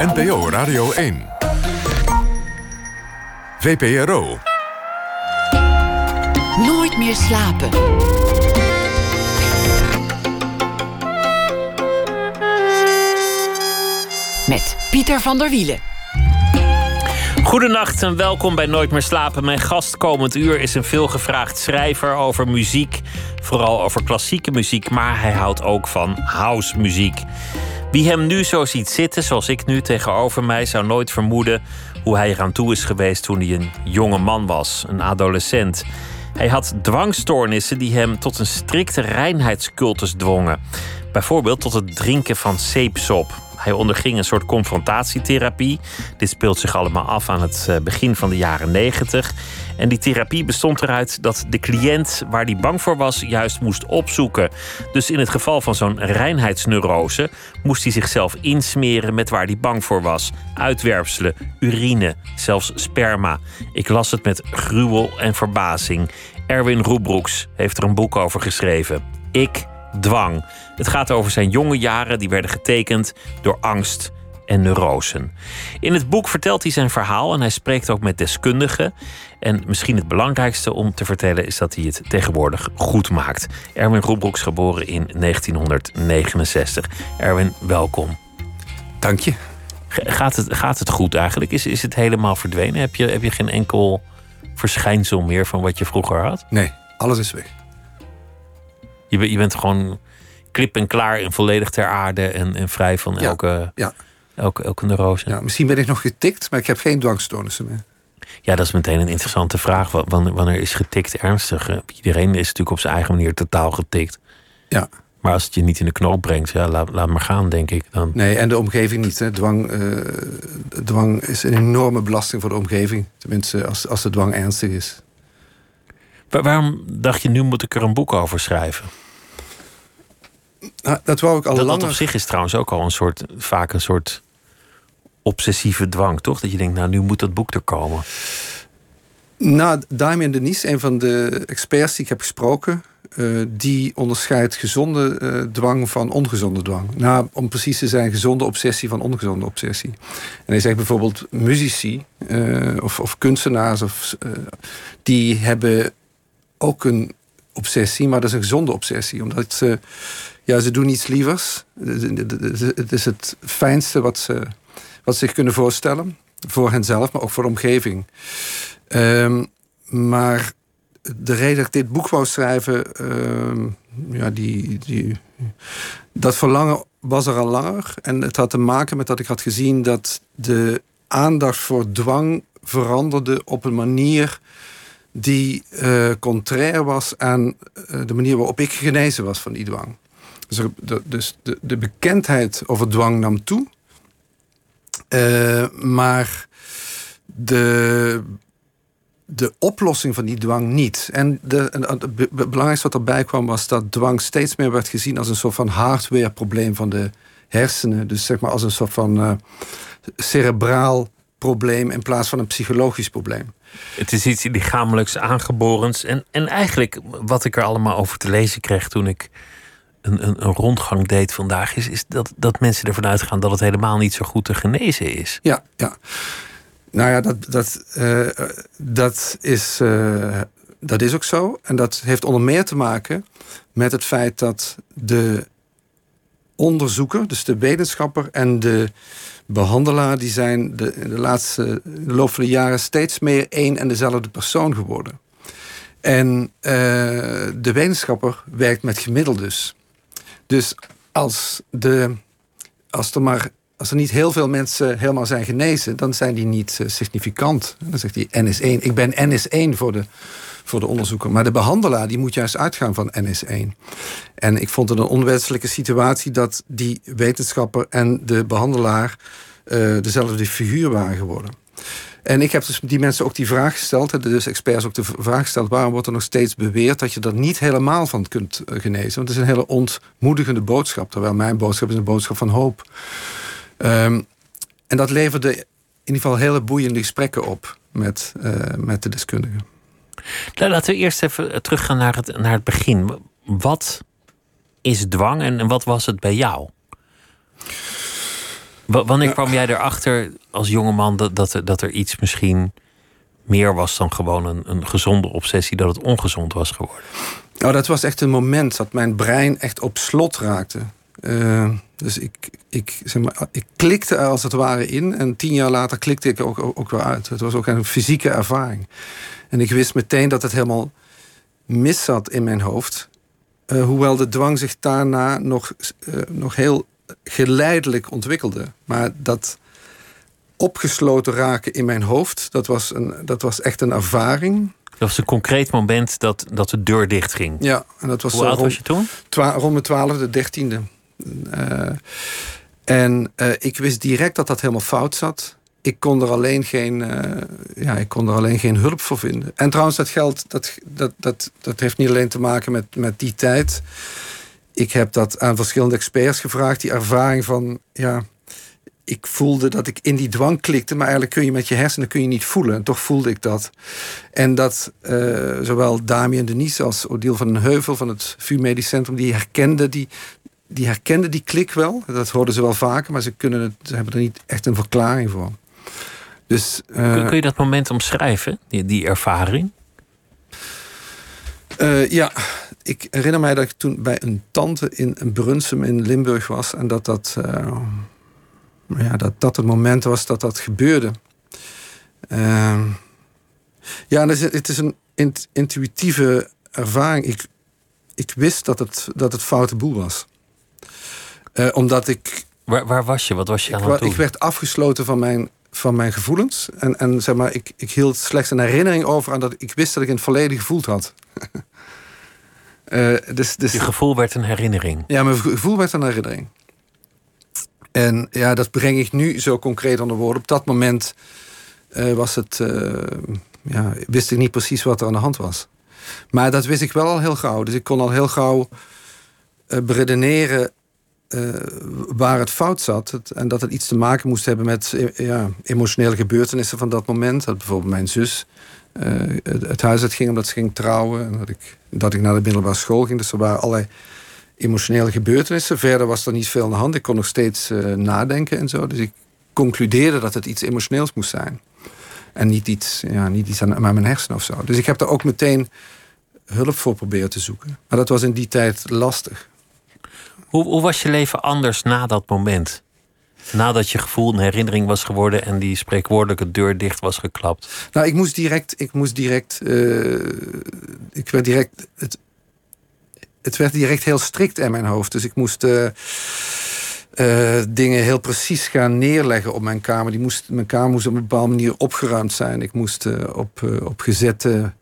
NPO Radio 1. VPRO. Nooit meer slapen. Met Pieter van der Wielen. Goedenacht en welkom bij Nooit meer slapen. Mijn gast komend uur is een veelgevraagd schrijver over muziek. Vooral over klassieke muziek, maar hij houdt ook van house muziek. Wie hem nu zo ziet zitten, zoals ik nu tegenover mij, zou nooit vermoeden hoe hij eraan toe is geweest toen hij een jonge man was, een adolescent. Hij had dwangstoornissen die hem tot een strikte reinheidscultus dwongen. Bijvoorbeeld tot het drinken van zeepsop. Hij onderging een soort confrontatietherapie. Dit speelt zich allemaal af aan het eh, begin van de jaren 90. En die therapie bestond eruit dat de cliënt waar hij bang voor was, juist moest opzoeken. Dus in het geval van zo'n reinheidsneurose moest hij zichzelf insmeren met waar hij bang voor was: uitwerpselen, urine, zelfs sperma. Ik las het met gruwel en verbazing. Erwin Roebroeks heeft er een boek over geschreven. Ik dwang. Het gaat over zijn jonge jaren, die werden getekend door angst en neurosen. In het boek vertelt hij zijn verhaal en hij spreekt ook met deskundigen. En misschien het belangrijkste om te vertellen is dat hij het tegenwoordig goed maakt. Erwin Roebroeks, geboren in 1969. Erwin, welkom. Dank je. Gaat het, gaat het goed eigenlijk? Is, is het helemaal verdwenen? Heb je, heb je geen enkel verschijnsel meer van wat je vroeger had? Nee, alles is weg. Je, bent- je bent gewoon klip en klaar en volledig ter aarde en, en vrij van Ja, elke, ja. elke, elke neurose. Ja, misschien ben ik nog getikt, maar ik heb geen dwangstoornissen meer. Ja, dat is meteen een interessante vraag. Wa- Wanneer, is getikt ernstig? Eh, Iedereen is natuurlijk op zijn eigen manier totaal getikt. Ja. Maar als het je niet in de knoop brengt, ja, laat, laat maar gaan, denk ik. Dan. Nee, en de omgeving niet. Hè. Dwang, eh, dwang is een enorme belasting voor de omgeving. Tenminste, als, als de dwang ernstig is. Wa- waarom dacht je, nu moet ik er een boek over schrijven? Nou, dat wou ik al Dat, dat langer. op zich is trouwens ook al een soort, vaak een soort obsessieve dwang, toch? Dat je denkt, nou, nu moet dat boek er komen. Nou, Damien Denies, een van de experts die ik heb gesproken... eh, die onderscheidt gezonde eh, dwang van ongezonde dwang. Nou, om precies te zijn, gezonde obsessie van ongezonde obsessie. En hij zegt bijvoorbeeld muzici eh, of, of kunstenaars... Of, die hebben ook een obsessie, maar dat is een gezonde obsessie. Omdat ze, ja, ze doen iets lievers. Het is het fijnste wat ze, wat ze zich kunnen voorstellen. Voor henzelf, maar ook voor de omgeving. Ehm, maar de reden dat ik dit boek wou schrijven, ehm, ja, die, die, dat verlangen was er al langer. En het had te maken met dat ik had gezien dat de aandacht voor dwang veranderde op een manier die eh, contrair was aan eh, de manier waarop ik genezen was van die dwang. Dus, dus de, de bekendheid over dwang nam toe. Eh, maar de, de oplossing van die dwang niet. En en het be- be- belangrijkste wat erbij kwam was dat dwang steeds meer werd gezien als een soort van hardwareprobleem van de hersenen. Dus zeg maar als een soort van eh, cerebraal probleem in plaats van een psychologisch probleem. Het is iets lichamelijks aangeborens. En, en eigenlijk wat ik er allemaal over te lezen kreeg toen ik een, een, rondgang deed vandaag, is, is dat, dat mensen ervan uitgaan dat het helemaal niet zo goed te genezen is. Ja, ja. Nou ja, dat, dat, eh, dat, is, eh, dat is ook zo. En dat heeft onder meer te maken met het feit dat de onderzoeker, dus de wetenschapper en de behandelaar, die zijn de, de laatste de loop van de jaren steeds meer één en dezelfde persoon geworden. En eh, de wetenschapper werkt met gemiddeldes. Dus als, de, als, er maar, als er niet heel veel mensen helemaal zijn genezen, dan zijn die niet eh, significant. Dan zegt hij NS1. Ik ben NS1 voor de, voor de onderzoeker. Maar de behandelaar die moet juist uitgaan van NS1. En ik vond het een onwenselijke situatie dat die wetenschapper en de behandelaar eh, dezelfde figuur waren geworden. En ik heb dus die mensen ook die vraag gesteld, dus experts ook de vraag gesteld: waarom wordt er nog steeds beweerd dat je er niet helemaal van kunt eh, genezen? Want het is een hele ontmoedigende boodschap, terwijl mijn boodschap is een boodschap van hoop. Ehm, en dat leverde in ieder geval hele boeiende gesprekken op met, eh, met de deskundigen. Nou, laten we eerst even teruggaan naar het, naar het begin. Wat is dwang en wat was het bij jou? Wanneer kwam jij erachter als jongeman dat, dat, er, dat er iets misschien meer was dan gewoon een, een gezonde obsessie, dat het ongezond was geworden? Nou, dat was echt een moment dat mijn brein echt op slot raakte. Uh, dus ik, ik, zeg maar, ik klikte er als het ware in. En tien jaar later klikte ik ook, ook, ook weer uit. Het was ook een fysieke ervaring. En ik wist meteen dat het helemaal mis zat in mijn hoofd. Uh, hoewel de dwang zich daarna nog, uh, nog heel geleidelijk ontwikkelde. Maar dat opgesloten raken in mijn hoofd, dat was, een, dat was echt een ervaring. Dat was een concreet moment dat, dat de deur dicht ging. Ja, en dat was Hoe oud was je toen? Rond mijn twaalfde, dertiende. Uh, en uh, ik wist direct dat dat helemaal fout zat. Ik kon er alleen geen, uh, ja, ik kon er alleen geen hulp voor vinden. En trouwens, dat geld, dat, dat, dat, dat heeft niet alleen te maken met, met die tijd. Ik heb dat aan verschillende experts gevraagd. Die ervaring van, ja, ik voelde dat ik in die dwang klikte, maar eigenlijk kun je met je hersenen kun je niet voelen. En toch voelde ik dat. En dat uh, zowel Damien Denise als Odile van den Heuvel van het VU Medisch Centrum, die herkenden die, die herkenden die klik wel. Dat hoorden ze wel vaker, maar ze, kunnen het, ze hebben er niet echt een verklaring voor. Dus, uh, kun, kun, je dat moment omschrijven, die, die ervaring? Uh, ja, ik herinner mij dat ik toen bij een tante in Brunsum in Limburg was. En dat dat, uh, ja, dat, dat het moment was dat dat gebeurde. Uh, ja, het is een intuïtieve ervaring. Ik, ik wist dat het, dat het foute boel was. Uh, omdat ik. Waar, waar was je? Wat was je aan het doen? Ik werd afgesloten van mijn, van mijn gevoelens. En, en zeg maar, ik, ik hield slechts een herinnering over aan dat ik wist dat ik in het verleden gevoeld had. uh, dus, dus, je gevoel werd een herinnering. Ja, mijn gevoel werd een herinnering. En ja, dat breng ik nu zo concreet onder woorden. Op dat moment uh, was het, ja, wist ik niet precies wat er aan de hand was. Maar dat wist ik wel al heel gauw. Dus ik kon al heel gauw beredeneren uh, waar het fout zat. Het, en dat het iets te maken moest hebben met eh, ja, emotionele gebeurtenissen van dat moment. Dat bijvoorbeeld mijn zus het, het, huis uit ging omdat ze ging trouwen. En dat ik, dat ik naar de middelbare school ging. Dus er waren allerlei emotionele gebeurtenissen. Verder was er niet veel aan de hand. Ik kon nog steeds uh, nadenken en zo. Dus ik concludeerde dat het iets emotioneels moest zijn. En niet iets, ja, niet iets aan, aan mijn hersenen of zo. Dus ik heb daar ook meteen hulp voor proberen te zoeken. Maar dat was in die tijd lastig. Hoe, hoe was je leven anders na dat moment? Nadat je gevoel een herinnering was geworden en die spreekwoordelijke deur dicht was geklapt. Nou, ik moest direct. Ik moest direct. Uh, ik werd direct. Het, het werd direct heel strikt in mijn hoofd. Dus ik moest. Uh, uh, dingen heel precies gaan neerleggen op mijn kamer. Die moest, mijn kamer moest op een bepaalde manier opgeruimd zijn. Ik moest op, op gezette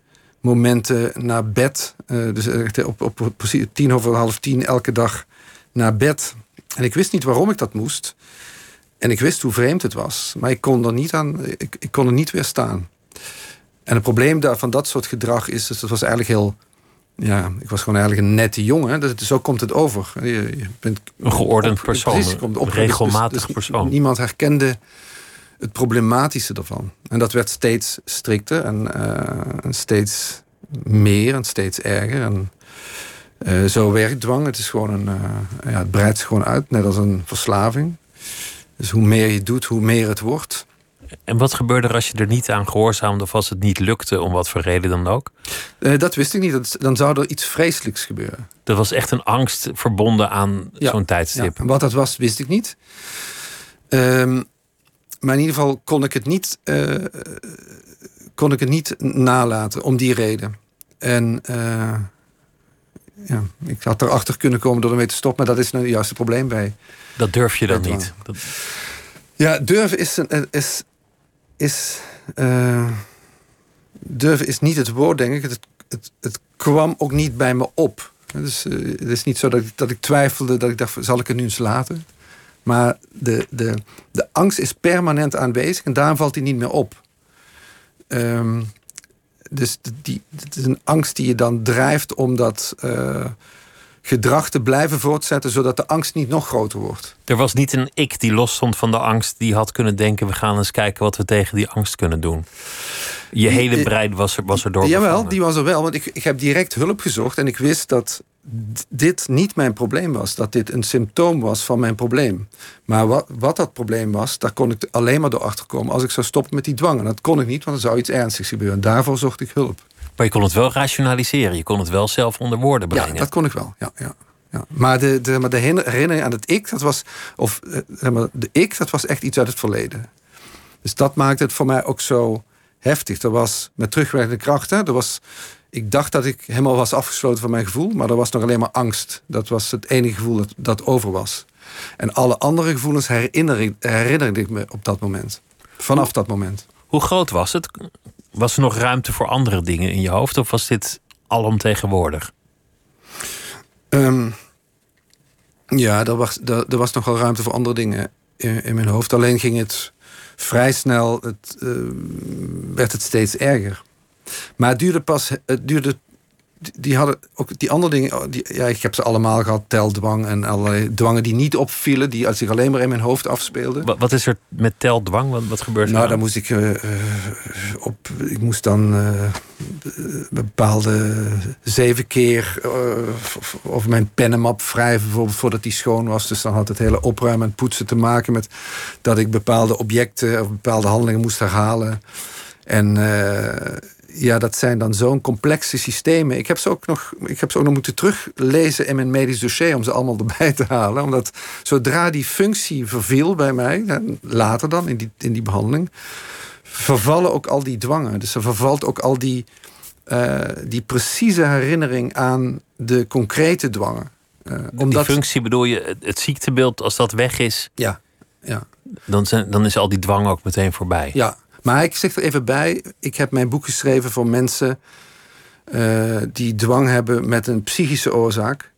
momenten naar bed. dus op, op, op tien over half tien elke dag naar bed. En ik wist niet waarom ik dat moest. En ik wist hoe vreemd het was. Maar ik kon er niet aan, ik, ik kon er niet weerstaan. En het probleem daar, van dat soort gedrag is, dus dat was eigenlijk heel. Ja, ik was gewoon eigenlijk een nette jongen. Dus zo komt het over. Je, je bent een geordend persoon. Precies, komt op, een regelmatig dus, persoon. Niemand herkende het problematische ervan. En dat werd steeds strikter en, uh, en steeds meer en steeds erger. En uh, zo werkt dwang. Het, is gewoon een, uh, ja, het breidt zich gewoon uit, net als een verslaving. Dus hoe meer je doet, hoe meer het wordt. En wat gebeurde er als je er niet aan gehoorzaamde of als het niet lukte, om wat voor reden dan ook? Uh, dat wist ik niet. dan zou er iets vreselijks gebeuren. Er was echt een angst verbonden aan ja, zo'n tijdstip. Ja. Wat dat was, wist ik niet. Um, maar in ieder geval kon ik het niet, kon ik het niet nalaten om die reden. En ja, ik had erachter kunnen komen door ermee te stoppen, maar dat is nou juist het probleem bij. Dat durf je dan niet? Dat... Ja, durven is. is, is uh, durven is niet het woord, denk ik. Het, het, het kwam ook niet bij me op. Dus, uh, het is niet zo dat ik, dat ik twijfelde, dat ik dacht: zal ik het nu eens laten? Maar de, de, de angst is permanent aanwezig en daarom valt hij niet meer op. Um, dus die, het is een angst die je dan drijft om dat uh, gedrag te blijven voortzetten, zodat de angst niet nog groter wordt. Er was niet een ik die losstond van de angst, die had kunnen denken: we gaan eens kijken wat we tegen die angst kunnen doen. Je hele brein was er, was er door. Jawel, die was er wel. Want ik, ik heb direct hulp gezocht en ik wist dat dit niet mijn probleem was. Dat dit een symptoom was van mijn probleem. Maar wat, wat dat probleem was, daar kon ik alleen maar door achterkomen als ik zou stoppen met die dwang. En dat kon ik niet, want er zou iets ernstigs gebeuren. Daarvoor zocht ik hulp. Maar je kon het wel rationaliseren. Je kon het wel zelf onder woorden brengen. Ja, dat kon ik wel. Ja, ja, ja. Maar, de, de, maar de herinnering aan het ik, dat was. Of eh, zeg maar, de ik, dat was echt iets uit het verleden. Dus dat maakte het voor mij ook zo heftig. Er was met terugwerkende kracht. Hè, er was, ik dacht dat ik helemaal was afgesloten van mijn gevoel, maar er was nog alleen maar angst. Dat was het enige gevoel dat, dat over was. En alle andere gevoelens herinner, herinnerde ik me op dat moment. Vanaf dat moment. Hoe groot was het? Was er nog ruimte voor andere dingen in je hoofd? Of was dit alomtegenwoordig? Ehm, ja, er was, er, er was nogal ruimte voor andere dingen in, in mijn hoofd. Alleen ging het vrij snel, het, eh, werd het steeds erger. Maar het duurde pas, het duurde, die hadden ook die andere dingen, oh, die, ja, ik heb ze allemaal gehad, teldwang en allerlei dwangen die niet opvielen, die zich alleen maar in mijn hoofd afspeelden. Wat, wat is er met teldwang? Wat, wat gebeurt er Nou, dan? dan moest ik eh, eh, op. Ik moest dan eh, bepaalde zeven keer eh, over mijn pennenmap wrijven, bijvoorbeeld voordat die schoon was. Dus dan had het hele opruimen en poetsen te maken met dat ik bepaalde objecten of bepaalde handelingen moest herhalen. En ja, dat zijn dan zo'n complexe systemen. Ik heb, ze ook nog, ik heb ze ook nog moeten teruglezen in mijn medisch dossier om ze allemaal erbij te halen. Omdat zodra die functie verviel bij mij, later dan in die, in die behandeling, vervallen ook al die dwangen. Dus er vervalt ook al die, eh, die precieze herinnering aan de concrete dwangen. Die omdat, functie bedoel je, het, het ziektebeeld, als dat weg is, ja, ja. dan, zijn, dan is al die dwang ook meteen voorbij. Ja, maar ik zeg er even bij. Ik heb mijn boek geschreven voor mensen eh, die dwang hebben met een psychische oorzaak.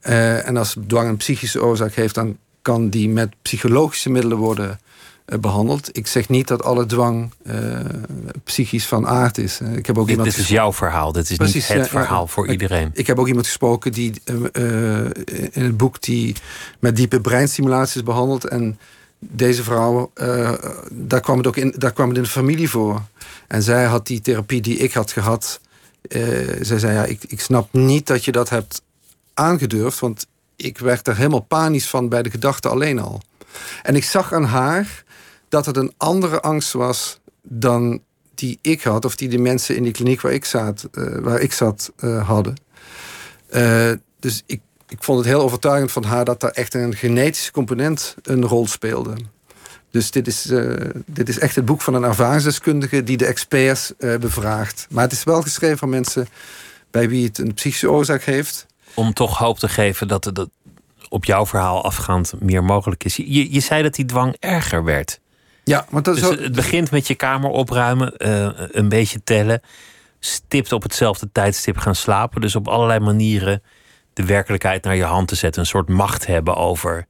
Eh, en als dwang een psychische oorzaak heeft, dan kan die met psychologische middelen worden eh, behandeld. Ik zeg niet dat alle dwang psychisch van aard is. Ik heb ook Dit, iemand dit is jouw verhaal, dit is Precies, niet het verhaal voor iedereen. ik heb ook iemand gesproken die in het boek die met diepe breinstimulatie is behandeld. En deze vrouw, eh, daar, kwam het ook in, daar kwam het in de familie voor. En zij had die therapie die ik had gehad. eh, zij zei, ja, ik, ik snap niet dat je dat hebt aangedurfd. Want ik werd er helemaal panisch van bij de gedachte alleen al. En ik zag aan haar dat het een andere angst was dan die ik had, of die de mensen in die kliniek waar ik zat, eh, waar ik zat hadden. Dus ik, ik vond het heel overtuigend van haar dat daar echt een genetische component een rol speelde. Dus dit is, eh, dit is echt het boek van een ervaringsdeskundige die de experts eh, bevraagt. Maar het is wel geschreven van mensen bij wie het een psychische oorzaak heeft. Om toch hoop te geven dat het op jouw verhaal afgaand meer mogelijk is. Je, je zei dat die dwang erger werd. Ja, want dat Dus is het begint met je kamer opruimen, eh, een beetje tellen. Stipt op hetzelfde tijdstip gaan slapen. Dus op allerlei manieren de werkelijkheid naar je hand te zetten. Een soort macht hebben over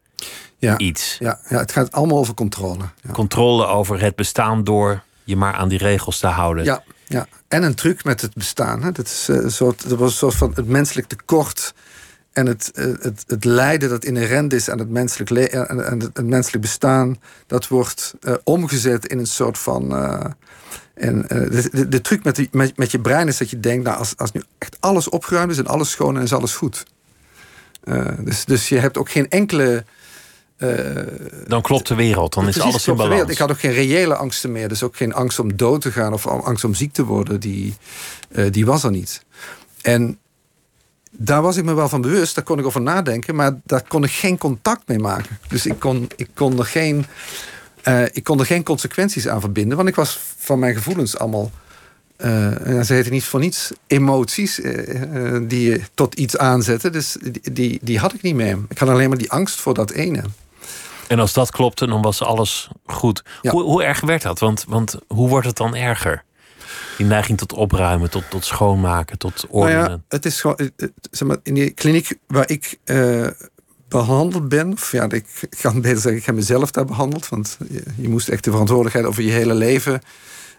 ja, iets. ja, ja, het gaat allemaal over controle. Ja. Controle over het bestaan door je maar aan die regels te houden. Ja, ja. En een truc met het bestaan. Hè. Dat, is, eh, een soort, dat was een soort van het menselijk tekort. En het, eh, het, het lijden dat inherent is aan het menselijk, le- eh, aan aan het, menselijk bestaan. Dat wordt eh, omgezet in een soort van. eh, en, eh, de, de, de truc met, die, met, met je brein is dat je denkt: nou, als, als nu echt alles opgeruimd is en alles schoon en is alles goed. Eh, dus, dus je hebt ook geen enkele. eh, Dan klopt de wereld, dan is alles in balans. wereld. Ik had ook geen reële angsten meer. Dus ook geen angst om dood te gaan of angst om ziek te worden. Die, eh, die was er niet. En daar was ik me wel van bewust. Daar kon ik over nadenken. Maar daar kon ik geen contact mee maken. Dus ik kon, ik kon, er, geen, ik kon er geen consequenties aan verbinden. Want ik was van mijn gevoelens allemaal... en ze heten niet voor niets emoties eh, eh, die je tot iets aanzetten. Dus die, die, die had ik niet meer. Ik had alleen maar die angst voor dat ene. En als dat klopte, dan was alles goed. Ja. Hoe, hoe erg werd dat? Want, want hoe wordt het dan erger? Die neiging tot opruimen, tot, tot schoonmaken, tot Nou ordenen. ja, het is gewoon, zeg maar, in die kliniek waar ik eh, behandeld ben, of ja, ik kan beter zeggen, ik heb mezelf daar behandeld, want je, je moest echt de verantwoordelijkheid over je hele leven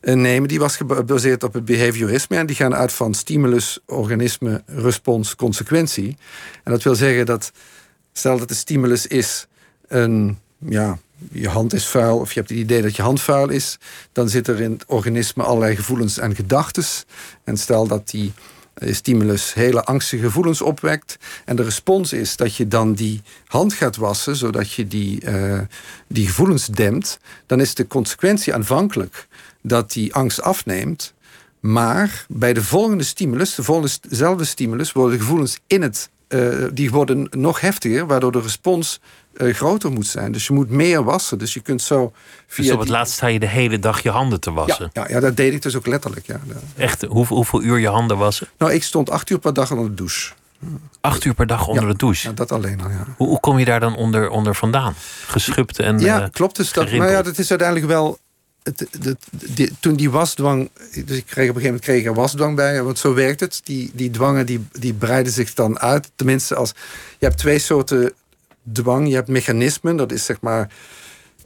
nemen. Die was gebaseerd op het behaviorisme en die gaan uit van stimulus, organisme, respons, consequentie. En dat wil zeggen dat, stel dat de stimulus is een, ja, je hand is vuil of je hebt het idee dat je hand vuil is, dan zit er in het organisme allerlei gevoelens en gedachten. En stel dat die eh, stimulus hele angstige gevoelens opwekt. En de respons is dat je dan die hand gaat wassen, zodat je die, uh, die gevoelens dempt. Dan is de consequentie aanvankelijk dat die angst afneemt. Maar bij de volgende stimulus, de volgende, dezelfde stimulus, worden de gevoelens in het, uh, die worden nog heftiger, waardoor de respons uh, groter moet zijn. Dus je moet meer wassen. Dus je kunt zo via. Dus op het laatst sta je de hele dag je handen te wassen. Ja, ja, ja dat deed ik dus ook letterlijk. Ja. Echt? Hoeveel, hoeveel uur je handen wassen? Nou, ik stond acht uur per dag onder de douche. Acht uur per dag onder de douche? Ja, dat alleen al, ja. Hoe, hoe, kom je daar dan onder, onder vandaan? Geschupt en Ja, uh, klopt. Dus dat, maar ja, dat is uiteindelijk wel... Toen die wasdwang... Dus ik kreeg op een gegeven moment kreeg ik er wasdwang bij. Want zo werkt het. Die, die dwangen die, die breiden zich dan uit. Tenminste, als, je hebt twee soorten dwang, je hebt mechanismen. Dat is zeg maar.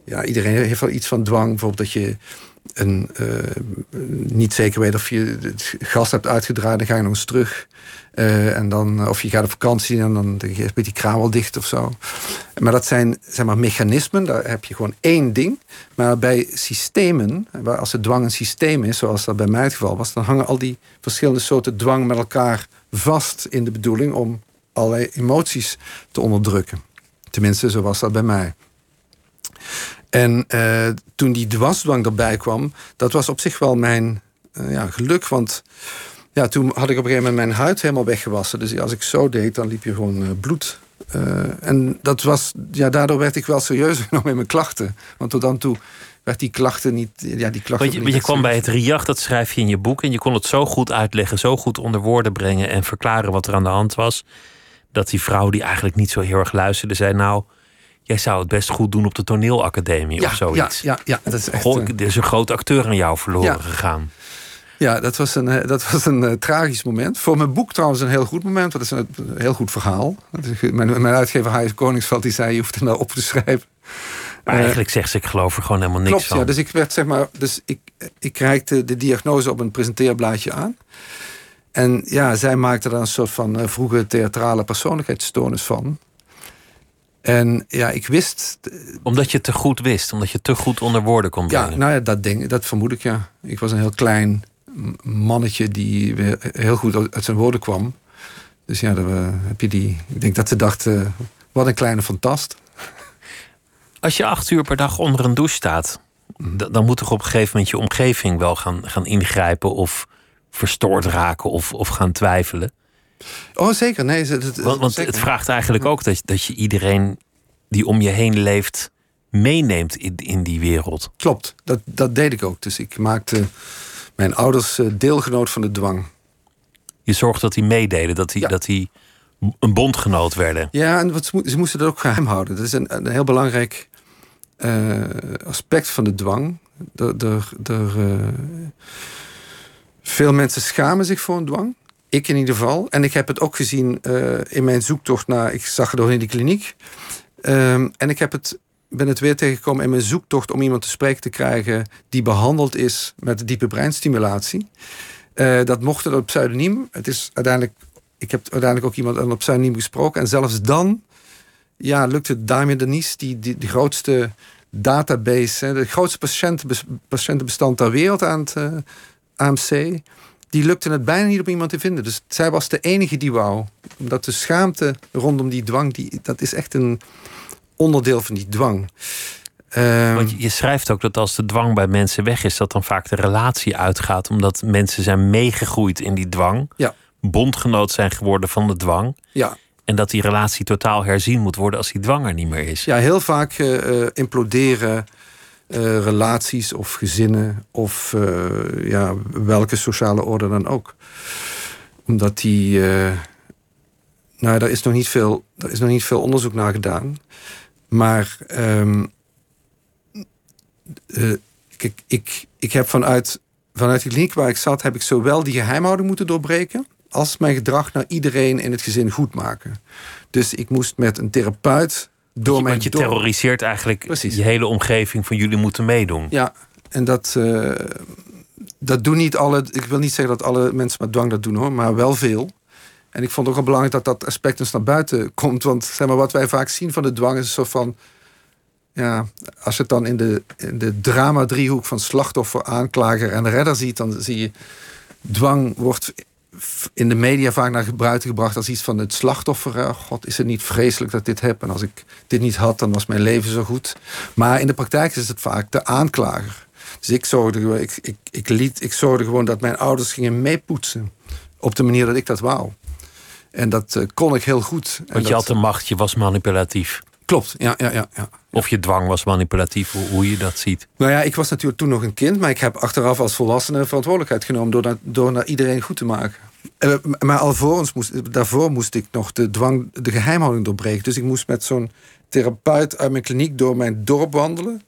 Ja, iedereen heeft wel iets van dwang. Bijvoorbeeld dat je uh, niet zeker weet of je het gas hebt uitgedraaid, dan ga je nog eens terug. Uh, en dan, of je gaat op vakantie en dan je die kraan wel dicht of zo. Maar dat zijn zeg maar, mechanismen, daar heb je gewoon één ding. Maar bij systemen, waar als het dwang een systeem is, zoals dat bij mij het geval was, dan hangen al die verschillende soorten dwang met elkaar vast in de bedoeling om allerlei emoties te onderdrukken. Tenminste, zo was dat bij mij. En uh, toen die dwarsdwang erbij kwam, dat was op zich wel mijn uh, ja, geluk. Want ja, toen had ik op een gegeven moment mijn huid helemaal weggewassen. Dus als ik zo deed, dan liep je gewoon uh, bloed. en dat was, ja, daardoor werd ik wel serieus genomen in mijn klachten. Want tot dan toe werd die klachten niet. Ja, die klachten want je, je kwam bij het RIAG, dat schrijf je in je boek. En je kon het zo goed uitleggen, zo goed onder woorden brengen en verklaren wat er aan de hand was dat die vrouw die eigenlijk niet zo heel erg luisterde, zei: Nou, jij zou het best goed doen op de toneelacademie of zoiets. Ja, ja, ja dat is echt. Goh, er is een groot acteur aan jou verloren gegaan. Ja, dat was een, eh, dat was een uh, tragisch moment. Voor mijn boek trouwens een heel goed moment. Dat is een, heel goed verhaal. Mijn, mijn uitgever Hij Koningsveld die zei... je hoeft het nou op te schrijven. Maar uh, eigenlijk zegt ze, ik geloof er gewoon helemaal niks klopt, van. Ja, dus ik werd zeg maar... Dus ik, ik reikte de diagnose op een presenteerblaadje aan. En ja, zij maakte daar een soort van uh, vroege theatrale persoonlijkheidsstoornis van. En ja, ik wist. Omdat je te goed wist, omdat je te goed onder woorden kon brengen. Ja, nou ja, dat, denk, dat vermoed ik ja. Ik was een heel klein mannetje die weer heel goed uit zijn woorden kwam. Dus ja, dan heb je die. Ik denk dat ze dacht, uh, wat een kleine fantast. Als je acht uur per dag onder een douche staat, dan moet toch op een gegeven moment je omgeving wel gaan, gaan ingrijpen of verstoord raken of, of gaan twijfelen. Oh, zeker. Nee, het, want, want het vraagt eigenlijk ook dat, dat je iedereen die om je heen leeft meeneemt in, in die wereld. Klopt, dat, dat deed ik ook. Dus ik maakte mijn ouders eh, deelgenoot van de dwang. Je zorgde dat die meededen, dat die, dat die een bondgenoot werden. Ja, en wat, ze moesten dat ook geheim houden. Dat is een, een heel belangrijk uh, aspect van de dwang. De, de, de, uh, veel mensen schamen zich voor een dwang. Ik in ieder geval. En ik heb het ook gezien uh, in mijn zoektocht naar. Ik zag het door in die kliniek. Um, en ik heb het, ben het weer tegengekomen in mijn zoektocht om iemand te spreken te krijgen. die behandeld is met diepe breinstimulatie. Uh, dat mocht het op pseudoniem. Het is uiteindelijk. Ik heb uiteindelijk ook iemand op pseudoniem gesproken. En zelfs dan. Ja, lukte Damien Denise, die, die de grootste database, de grootste patiëntenbestand ter wereld aan het, uh, AMC, die lukte het bijna niet op iemand te vinden. Dus zij was de enige die wou. Omdat de schaamte rondom die dwang, die, dat is echt een onderdeel van die dwang. Um, Want je schrijft ook dat als de dwang bij mensen weg is, dat dan vaak de relatie uitgaat. Omdat mensen zijn meegegroeid in die dwang. Ja. Bondgenoot zijn geworden van de dwang. Ja. En dat die relatie totaal herzien moet worden als die dwang er niet meer is. Ja, heel vaak uh, imploderen uh, relaties of gezinnen of uh, ja, welke sociale orde dan ook. Omdat die. Uh, nou, daar is nog niet veel, er is nog niet veel onderzoek naar gedaan. Maar um, kijk, ik, ik heb vanuit, vanuit de kliniek waar ik zat, heb ik zowel die geheimhouding moeten doorbreken. als mijn gedrag naar iedereen in het gezin goed maken. Dus ik moest met een therapeut door want mijn je door... terroriseert eigenlijk Precies. je hele omgeving van jullie moeten meedoen. Ja, en dat, uh, dat doen niet alle. Ik wil niet zeggen dat alle mensen met dwang dat doen hoor, maar wel veel. En ik vond het ook wel belangrijk dat dat aspect eens naar buiten komt. Want zeg maar, wat wij vaak zien van de dwang is zo van. Ja, als je het dan in de, in de drama-driehoek van slachtoffer, aanklager en redder ziet, dan zie je. Dwang wordt in de media vaak naar gebruik gebracht als iets van het slachtoffer. God, is het niet vreselijk dat ik dit heb? En als ik dit niet had, dan was mijn leven zo goed. Maar in de praktijk is het vaak de aanklager. Dus ik zorgde, gewoon- ik, ik, ik, liet, ik zorgde gewoon dat mijn ouders gingen meepoetsen. Op de manier dat ik dat wou. En dat eh, kon ik heel goed. Want je dat- had de macht, je was manipulatief. Klopt, ja, ja, ja, ja. Of je dwang was manipulatief, hoe, hoe je dat ziet. Nou ja, ik was natuurlijk toen nog een kind, maar ik heb achteraf als volwassene verantwoordelijkheid genomen door, dat, door naar iedereen goed te maken. Eh, maar alvorens moest, daarvoor moest ik nog de dwang, de geheimhouding doorbreken. Dus ik moest met zo'n therapeut uit mijn kliniek door mijn dorp wandelen.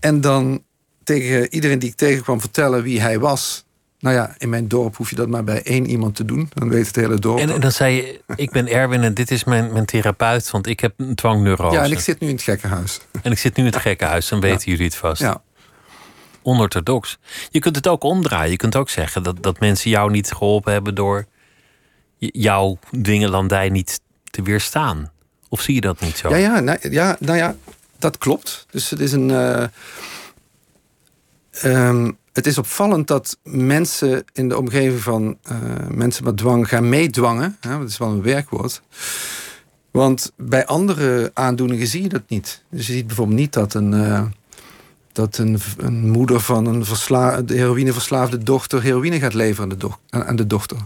En dan tegen iedereen die ik tegenkwam vertellen wie hij was. Nou ja, in mijn dorp hoef je dat maar bij één iemand te doen. Dan weet het hele dorp. En, dan zei je, ik ben Erwin en dit is mijn, mijn therapeut, want ik heb een dwangneurose. ja, en ik zit nu in het gekkenhuis. En ik zit nu in het gekkenhuis, dan weten jullie het vast. Ja. Onorthodox. Je kunt het ook omdraaien. Je kunt ook zeggen dat, dat mensen jou niet geholpen hebben door jouw dwingelandij niet te weerstaan. Of zie je dat niet zo? Ja, ja, nou, ja, nou ja, dat klopt. Dus het is een. eh, ehm, het is opvallend dat mensen in de omgeving van eh, mensen met dwang gaan meedwangen. Hè, dat is wel een werkwoord. Want bij andere aandoeningen zie je dat niet. Dus je ziet bijvoorbeeld niet dat een, eh, dat een, een moeder van een versla de heroïneverslaafde dochter heroïne gaat leveren aan de, dochter.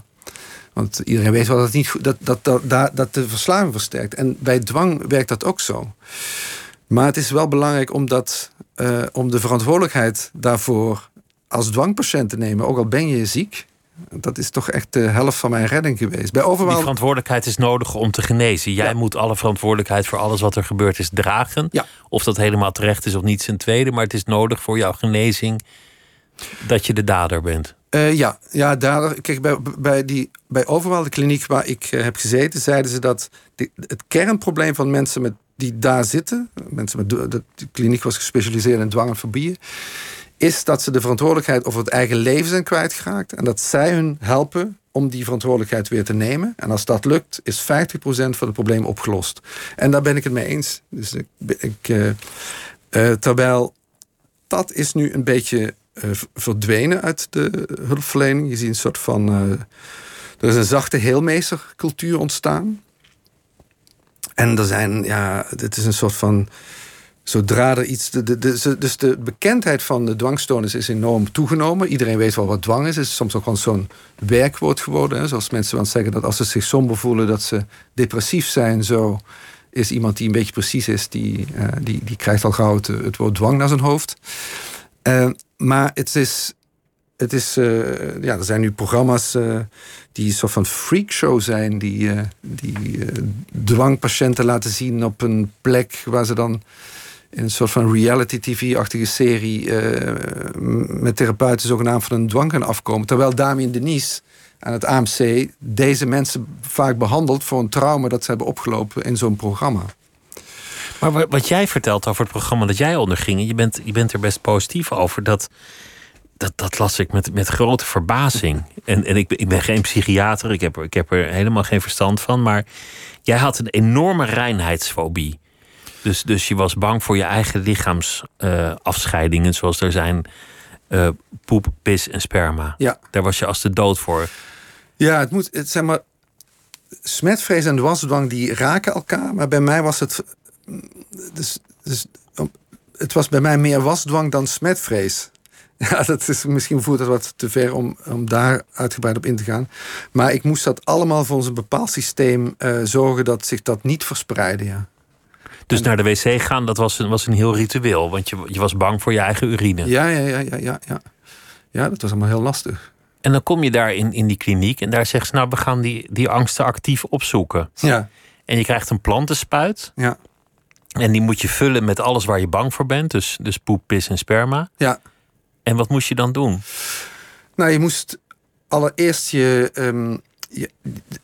Want iedereen weet wel dat, het niet dat, dat, dat, dat de verslaving versterkt. En bij dwang werkt dat ook zo. Maar het is wel belangrijk om, dat, eh, om de verantwoordelijkheid daarvoor als dwangpatiënt te nemen. Ook al ben je ziek. Dat is toch echt de helft van mijn redding geweest. Bij Die overal. verantwoordelijkheid is nodig om te genezen. Jij Ja. moet alle verantwoordelijkheid voor alles wat er gebeurd is dragen. Ja. Of dat helemaal terecht is of niet zijn tweede. Maar het is nodig voor jouw genezing dat je de dader bent. Eh, ja, ja daar, kijk, bij, bij, die, bij overal de kliniek waar ik eh, heb gezeten, zeiden ze dat het kernprobleem van mensen met, die daar zitten, mensen met de, de kliniek was gespecialiseerd in dwang en fobieën, is dat ze de verantwoordelijkheid over het eigen leven zijn kwijtgeraakt en dat zij hun helpen om die verantwoordelijkheid weer te nemen. En als dat lukt, is 50% van het probleem opgelost. En daar ben ik het mee eens. Dus ik, ik, eh, eh, terwijl dat is nu een beetje eh, verdwenen uit de hulpverlening. Je ziet een soort van. er is een zachte heelmeestercultuur ontstaan. En er zijn, ja, dit is een soort van. Zodra er iets. De, de, de- dus de bekendheid van de dwangstoornis is enorm toegenomen. Iedereen weet wel wat dwang is. Het is soms ook wel zo'n werkwoord geworden. Zoals mensen wel zeggen dat als ze zich somber voelen, dat ze depressief zijn. Zo is iemand die een beetje precies is, die, eh, die, die krijgt al gauw het, woord dwang naar zijn hoofd. Eh, maar het is. Het is eh, ja, er zijn nu programma's die een soort van freakshow zijn, die, die dwangpatiënten laten zien op een plek waar ze dan een soort van reality TV-achtige serie eh, met therapeuten zogenaamd van een dwang gaan afkomen. Terwijl Damien Denise aan het AMC deze mensen vaak behandelt voor een trauma dat ze hebben opgelopen in zo'n programma. Maar wa- wat jij vertelt over het programma dat jij onderging, je bent, je bent er best positief over, dat, dat, dat las ik met, met grote verbazing. En, en ik, ben- ik ben geen psychiater, ik heb, ik heb er helemaal geen verstand van, maar jij had een enorme reinheidsfobie. Dus, dus je was bang voor je eigen lichaamsafscheidingen, zoals er zijn eh, poep, pis en sperma. Ja. Daar was je als de dood voor. Ja, het moet, het, zeg maar, smetvrees en wasdwang die raken elkaar, maar bij mij was het, dus, dus, om- het was bij mij meer wasdwang dan smetvrees. Ja, dat is, misschien voert het wat te ver om, om daar uitgebreid op in te gaan. Maar ik moest dat allemaal volgens een bepaald systeem eh, zorgen dat zich dat niet verspreidde. Ja. Dus naar de wc gaan, dat was een, was een heel ritueel, want je, je was bang voor je eigen urine. Ja, ja, ja, ja, ja, ja. Ja, dat was allemaal heel lastig. En dan kom je daar in, in die kliniek en daar zeggen ze, nou, we gaan die, die angsten actief opzoeken. Ja, En je krijgt een plantenspuit ja, en die moet je vullen met alles waar je bang voor bent. Dus, dus poep, pis en sperma. ja. En wat moest je dan doen? Nou, je moest allereerst je. ehm, je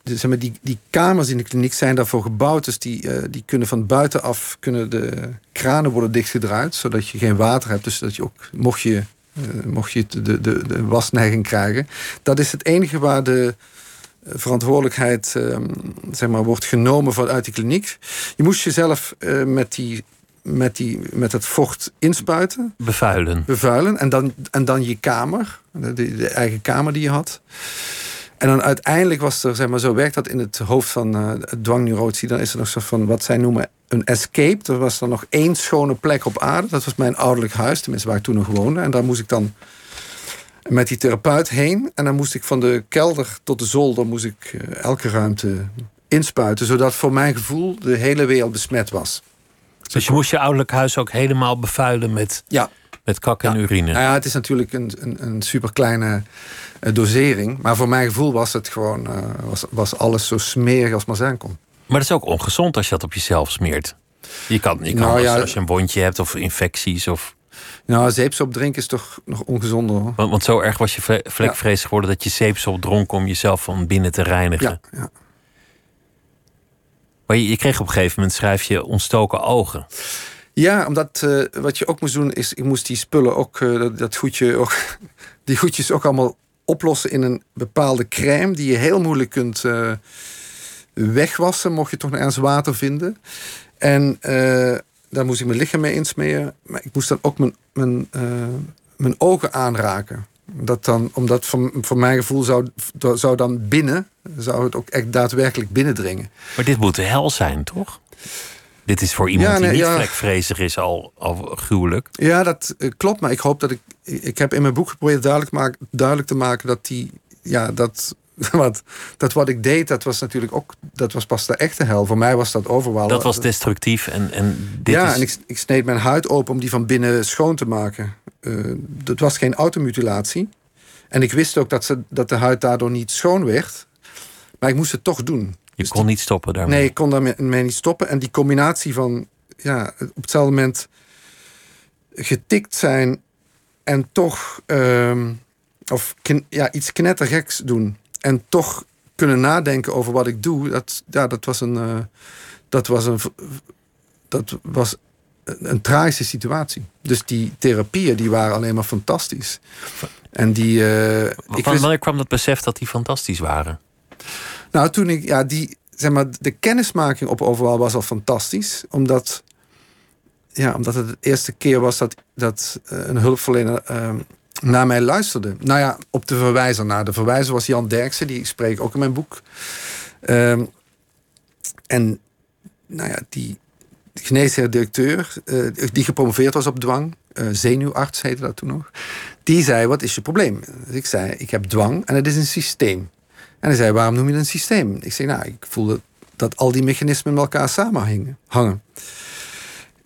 de- zeg maar, die, die kamers in de kliniek zijn daarvoor gebouwd. Dus die, eh, die kunnen van buitenaf kunnen de kranen worden dichtgedraaid. Zodat je geen water hebt. Dus dat je ook, mocht je, eh, mocht je de, de, de, de wasneiging krijgen. Dat is het enige waar de eh, verantwoordelijkheid ehm, zeg maar, wordt genomen vanuit die kliniek. Je moest jezelf met, die, met, die, met het vocht inspuiten Bevuilen. bevuilen. En dan, en dan je kamer, de, de eigen kamer die je had. En dan uiteindelijk was er, zeg maar, zo werkt dat in het hoofd van uh, dwangneurotici. Dan is er nog zo van wat zij noemen een escape. Er was dan nog één schone plek op aarde. Dat was mijn ouderlijk huis, tenminste waar ik toen nog woonde. En daar moest ik dan met die therapeut heen. En dan moest ik van de kelder tot de zolder moest ik uh, elke ruimte inspuiten. Zodat voor mijn gevoel de hele wereld besmet was. Dus je moest je ouderlijk huis ook helemaal bevuilen met, ja. Met kak en urine? Nou ja, het is natuurlijk een, een, een super kleine uh, dosering. Maar voor mijn gevoel was het gewoon uh, was, was alles zo smerig als maar zijn kon. Maar dat is ook ongezond als je dat op jezelf smeert. Je kan, je kan Nou als, ja. als je een wondje hebt of infecties of... Nou, zeepsop drinken is toch nog ongezonder hoor. Want, want zo erg was je vle- vlekvrees geworden dat je zeepsop dronk om jezelf van binnen te reinigen. Ja, ja. Maar je, je kreeg op een gegeven moment schrijf je ontstoken ogen. Ja, omdat eh, wat je ook moest doen is, ik moest die spullen ook, eh, dat, goedje ook, die goedjes ook allemaal oplossen in een bepaalde crème die je heel moeilijk kunt eh, wegwassen, mocht je toch nog ergens water vinden. En daar moest ik mijn lichaam mee insmeren, maar ik moest dan ook mijn, mijn, mijn ogen aanraken. Dat dan, omdat voor mijn gevoel zou, zou dan binnen, zou het ook echt daadwerkelijk binnendringen. Maar dit moet de hel zijn, toch? Dit is voor iemand Ja, nee, die niet ja. vlekvrezig is al, al gruwelijk. Ja, dat eh, klopt. Maar ik hoop dat ik. Ik heb in mijn boek geprobeerd duidelijk, maak, duidelijk te maken dat die. Ja, dat. Wat, dat wat ik deed, dat was natuurlijk ook. Dat was pas de echte hel. Voor mij was dat overal. Dat was destructief en, en dit ja, is... en ik, ik sneed mijn huid open om die van binnen schoon te maken. Eh, dat was geen automutilatie. En ik wist ook dat, ze, dat de huid daardoor niet schoon werd. Maar ik moest het toch doen. Je Dus kon niet stoppen daarmee. Nee, ik kon daarmee niet stoppen. En die combinatie van ja, op hetzelfde moment getikt zijn en toch ehm, of ja, iets knettergeks doen en toch kunnen nadenken over wat ik doe, dat, ja, dat was een eh, dat was een dat was een, een tragische situatie. Dus die therapieën die waren alleen maar fantastisch. En die eh, ik Van, wist- wanneer kwam dat besef dat die fantastisch waren? Nou, toen ik, ja, die, zeg maar, de kennismaking op overal was al fantastisch. Omdat, ja, omdat het de eerste keer was dat, dat eh, een hulpverlener eh, naar mij luisterde. Nou ja, op de verwijzer naar. De verwijzer was Jan Derksen, die spreek ook in mijn boek. Ehm, en, nou ja, die geneesheer-directeur, eh, die gepromoveerd was op dwang, eh, zenuwarts heette dat toen nog, die zei: Wat is je probleem? Dus ik zei: Ik heb dwang en het is een systeem. En hij zei, waarom noem je het een systeem? Ik zei, nou, ik voelde dat al die mechanismen met elkaar samenhangen. Hangen.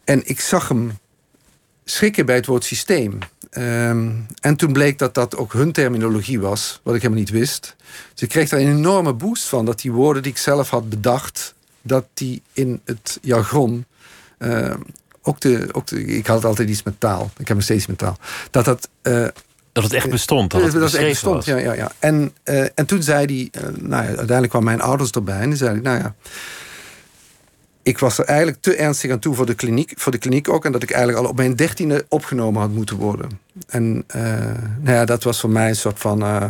En ik zag hem schrikken bij het woord systeem. Ehm, en toen bleek dat dat ook hun terminologie was, wat ik helemaal niet wist. Ik kreeg daar een enorme boost van, dat die woorden die ik zelf had bedacht, dat die in het jargon, ehm, ook de, ook de, ik had altijd iets met taal, ik heb nog steeds met taal, dat dat eh, Dat het echt bestond, dat het dat is echt bestond, ja, ja, ja. En, eh, en toen zei hij, eh, nou ja, uiteindelijk kwamen mijn ouders erbij. En die zei hij, nou ja, ik was er eigenlijk te ernstig aan toe voor de kliniek, voor de kliniek ook. En dat ik eigenlijk al op mijn dertiende opgenomen had moeten worden. En eh, nou ja, dat was voor mij een soort van... eh,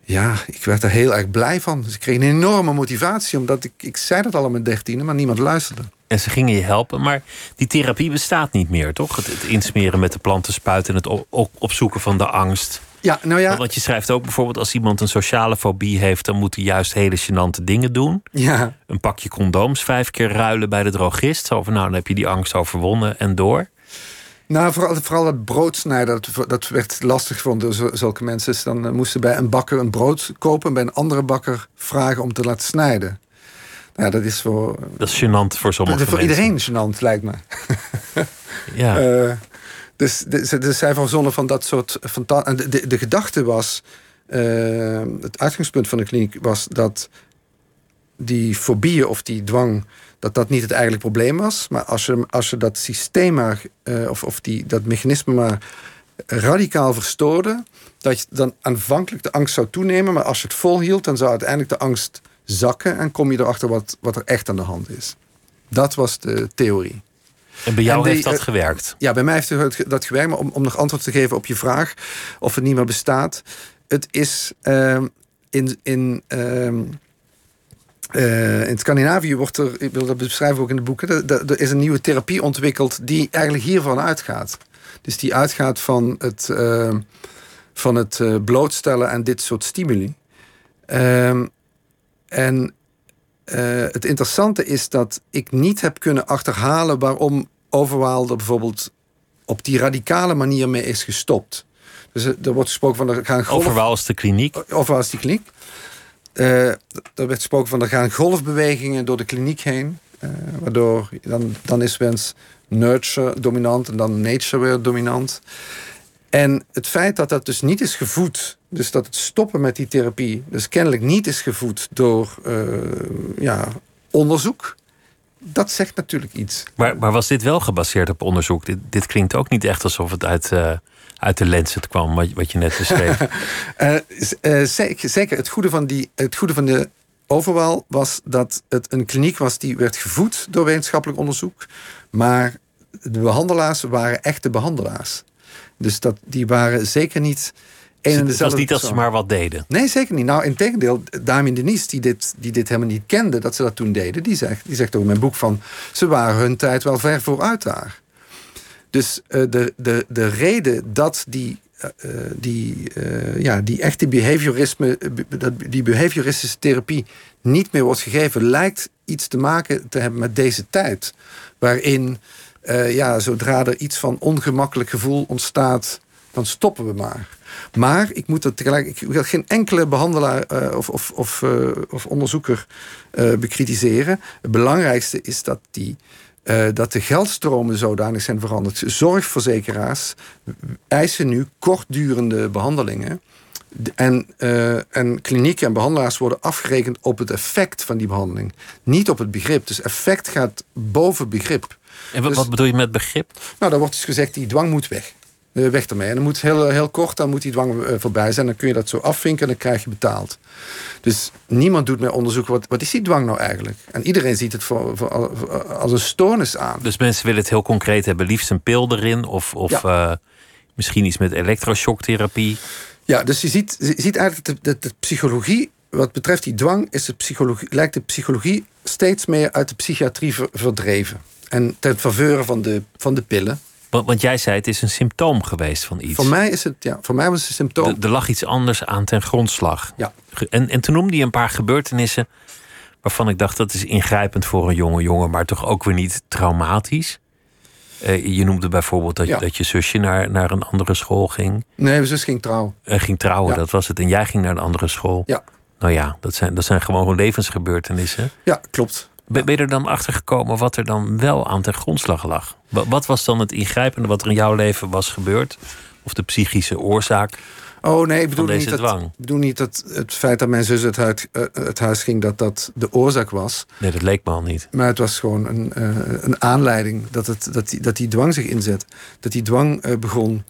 ja, ik werd er heel erg blij van. Dus ik kreeg een enorme motivatie. Omdat ik, ik zei dat al op mijn dertiende, maar niemand luisterde. En ze gingen je helpen, maar die therapie bestaat niet meer, toch? Het, het insmeren met de plantenspuit en het op, op- opzoeken van de angst. Ja, nou ja, Want je schrijft ook bijvoorbeeld als iemand een sociale fobie heeft, dan moet hij juist hele gênante dingen doen. ja, Een pakje condooms vijf keer ruilen bij de drogist. Zo van, nou, dan heb je die angst overwonnen en door. Nou, vooral, vooral het broodsnijden, dat, dat werd lastig gevonden door zulke mensen. Dus dan eh, moesten bij een bakker een brood kopen en bij een andere bakker vragen om te laten snijden. Ja, dat is voor, Dat is gênant voor sommige dat is voor mensen. iedereen gênant, lijkt me. Ja. Eh, dus ze dus zij verzonnen van dat soort... fanta- de, de gedachte was... eh, het uitgangspunt van de kliniek was dat die fobieën of die dwang... dat dat niet het eigenlijk probleem was. Maar als je, als je dat systeem maar... eh, of, of die, dat mechanisme maar radicaal verstoorde... dat je dan aanvankelijk de angst zou toenemen... maar als je het volhield, dan zou uiteindelijk de angst zakken... en kom je erachter wat, wat er echt aan de hand is. Dat was de theorie. en bij jou en die, heeft dat eh, gewerkt. Ja, bij mij heeft het- dat gewerkt. Maar om, om nog antwoord te geven op je vraag of het niet meer bestaat. Het is ehm, in, in, eh, in Scandinavië wordt er, ik wil dat beschrijven ook in de boeken, er, is een nieuwe therapie ontwikkeld die eigenlijk hiervan uitgaat. Dus die uitgaat van het, ehm, van het eh, blootstellen aan dit soort stimuli. En eh, het interessante is dat ik niet heb kunnen achterhalen waarom Overwaal er bijvoorbeeld op die radicale manier mee is gestopt. Dus er wordt gesproken van er gaan golf... Overwaal is de kliniek. Overwaal is die kliniek. Uh, er werd gesproken van er gaan golfbewegingen door de kliniek heen. Uh, waardoor dan, dan is wens nurture dominant en dan nature weer dominant. En het feit dat dat dus niet is gevoed, dus dat het stoppen met die therapie, dus kennelijk niet is gevoed door uh, ja, onderzoek, dat zegt natuurlijk iets. Maar, maar was dit wel gebaseerd op onderzoek? Dit, dit klinkt ook niet echt alsof het uit, uh, uit de Lancet kwam, wat, wat je net beschreef. uh, uh, zeker. Het goede van, die, het goede van de overwal was dat het een kliniek was die werd gevoed door wetenschappelijk onderzoek. Maar de behandelaars waren echte behandelaars. Dus dat, die waren zeker niet en Het was niet dat ze maar wat deden. Nee, zeker niet. Nou, in tegendeel, Damien Denise, die dit, die dit helemaal niet kende, dat ze dat toen deden, die zegt, die zegt ook in mijn boek van, ze waren hun tijd wel ver vooruit daar. Dus uh, de, de, de reden dat die, uh, die, uh, ja, die echte behaviorisme, die behavioristische therapie niet meer wordt gegeven, lijkt iets te maken te hebben met deze tijd. Waarin, ja, zodra er iets van ongemakkelijk gevoel ontstaat, dan stoppen we maar. Maar ik moet dat tegelijk. Ik wil geen enkele behandelaar uh, of, of, of, uh, of, onderzoeker uh, bekritiseren. Het belangrijkste is dat, die, dat de geldstromen zodanig zijn veranderd. Zorgverzekeraars eisen nu kortdurende behandelingen. En, en klinieken en behandelaars worden afgerekend op het effect van die behandeling. Niet op het begrip. Dus effect gaat boven begrip. En wat, dus, wat bedoel je met begrip? Nou, dan wordt dus gezegd, die dwang moet weg. Uh, weg ermee. En dan moet heel, heel kort, dan moet die dwang uh, voorbij zijn. Dan kun je dat zo afvinken en dan krijg je betaald. Dus niemand doet meer onderzoek. Wat, wat is die dwang nou eigenlijk? En iedereen ziet het voor, voor, als een stoornis aan. Dus mensen willen het heel concreet hebben. Liefst een pil erin. Of, of ja. uh, misschien iets met elektroshocktherapie. Ja, dus je ziet, je ziet eigenlijk de, de, de psychologie... Wat betreft die dwang is de psychologie, lijkt de psychologie steeds meer uit de psychiatrie verdreven. En ten faveur van de, van de pillen. Want, want, jij zei het is een symptoom geweest van iets. Voor mij is het, ja, voor mij was het een symptoom. Er lag iets anders aan ten grondslag. Ja. En, en toen noemde je een paar gebeurtenissen waarvan ik dacht dat is ingrijpend voor een jonge jongen, maar toch ook weer niet traumatisch. Uh, je noemde bijvoorbeeld dat, ja. dat je zusje naar, naar een andere school ging. Nee, mijn zus ging trouwen. Uh, ging trouwen, ja. dat was het. En jij ging naar een andere school. Ja. Nou ja, dat zijn, dat zijn gewoon levensgebeurtenissen. Ja, klopt. Ben je er dan achter gekomen wat er dan wel aan ten grondslag lag? Wat was dan het ingrijpende wat er in jouw leven was gebeurd? Of de psychische oorzaak? Oh nee, ik bedoel, deze niet, dwang? dat, ik bedoel niet dat het feit dat mijn zus het, huid, uh, het huis ging, dat dat de oorzaak was. Nee, dat leek me al niet. Maar het was gewoon een, uh, een aanleiding dat, het, dat, die, dat die dwang zich inzet. Dat die dwang uh, begon.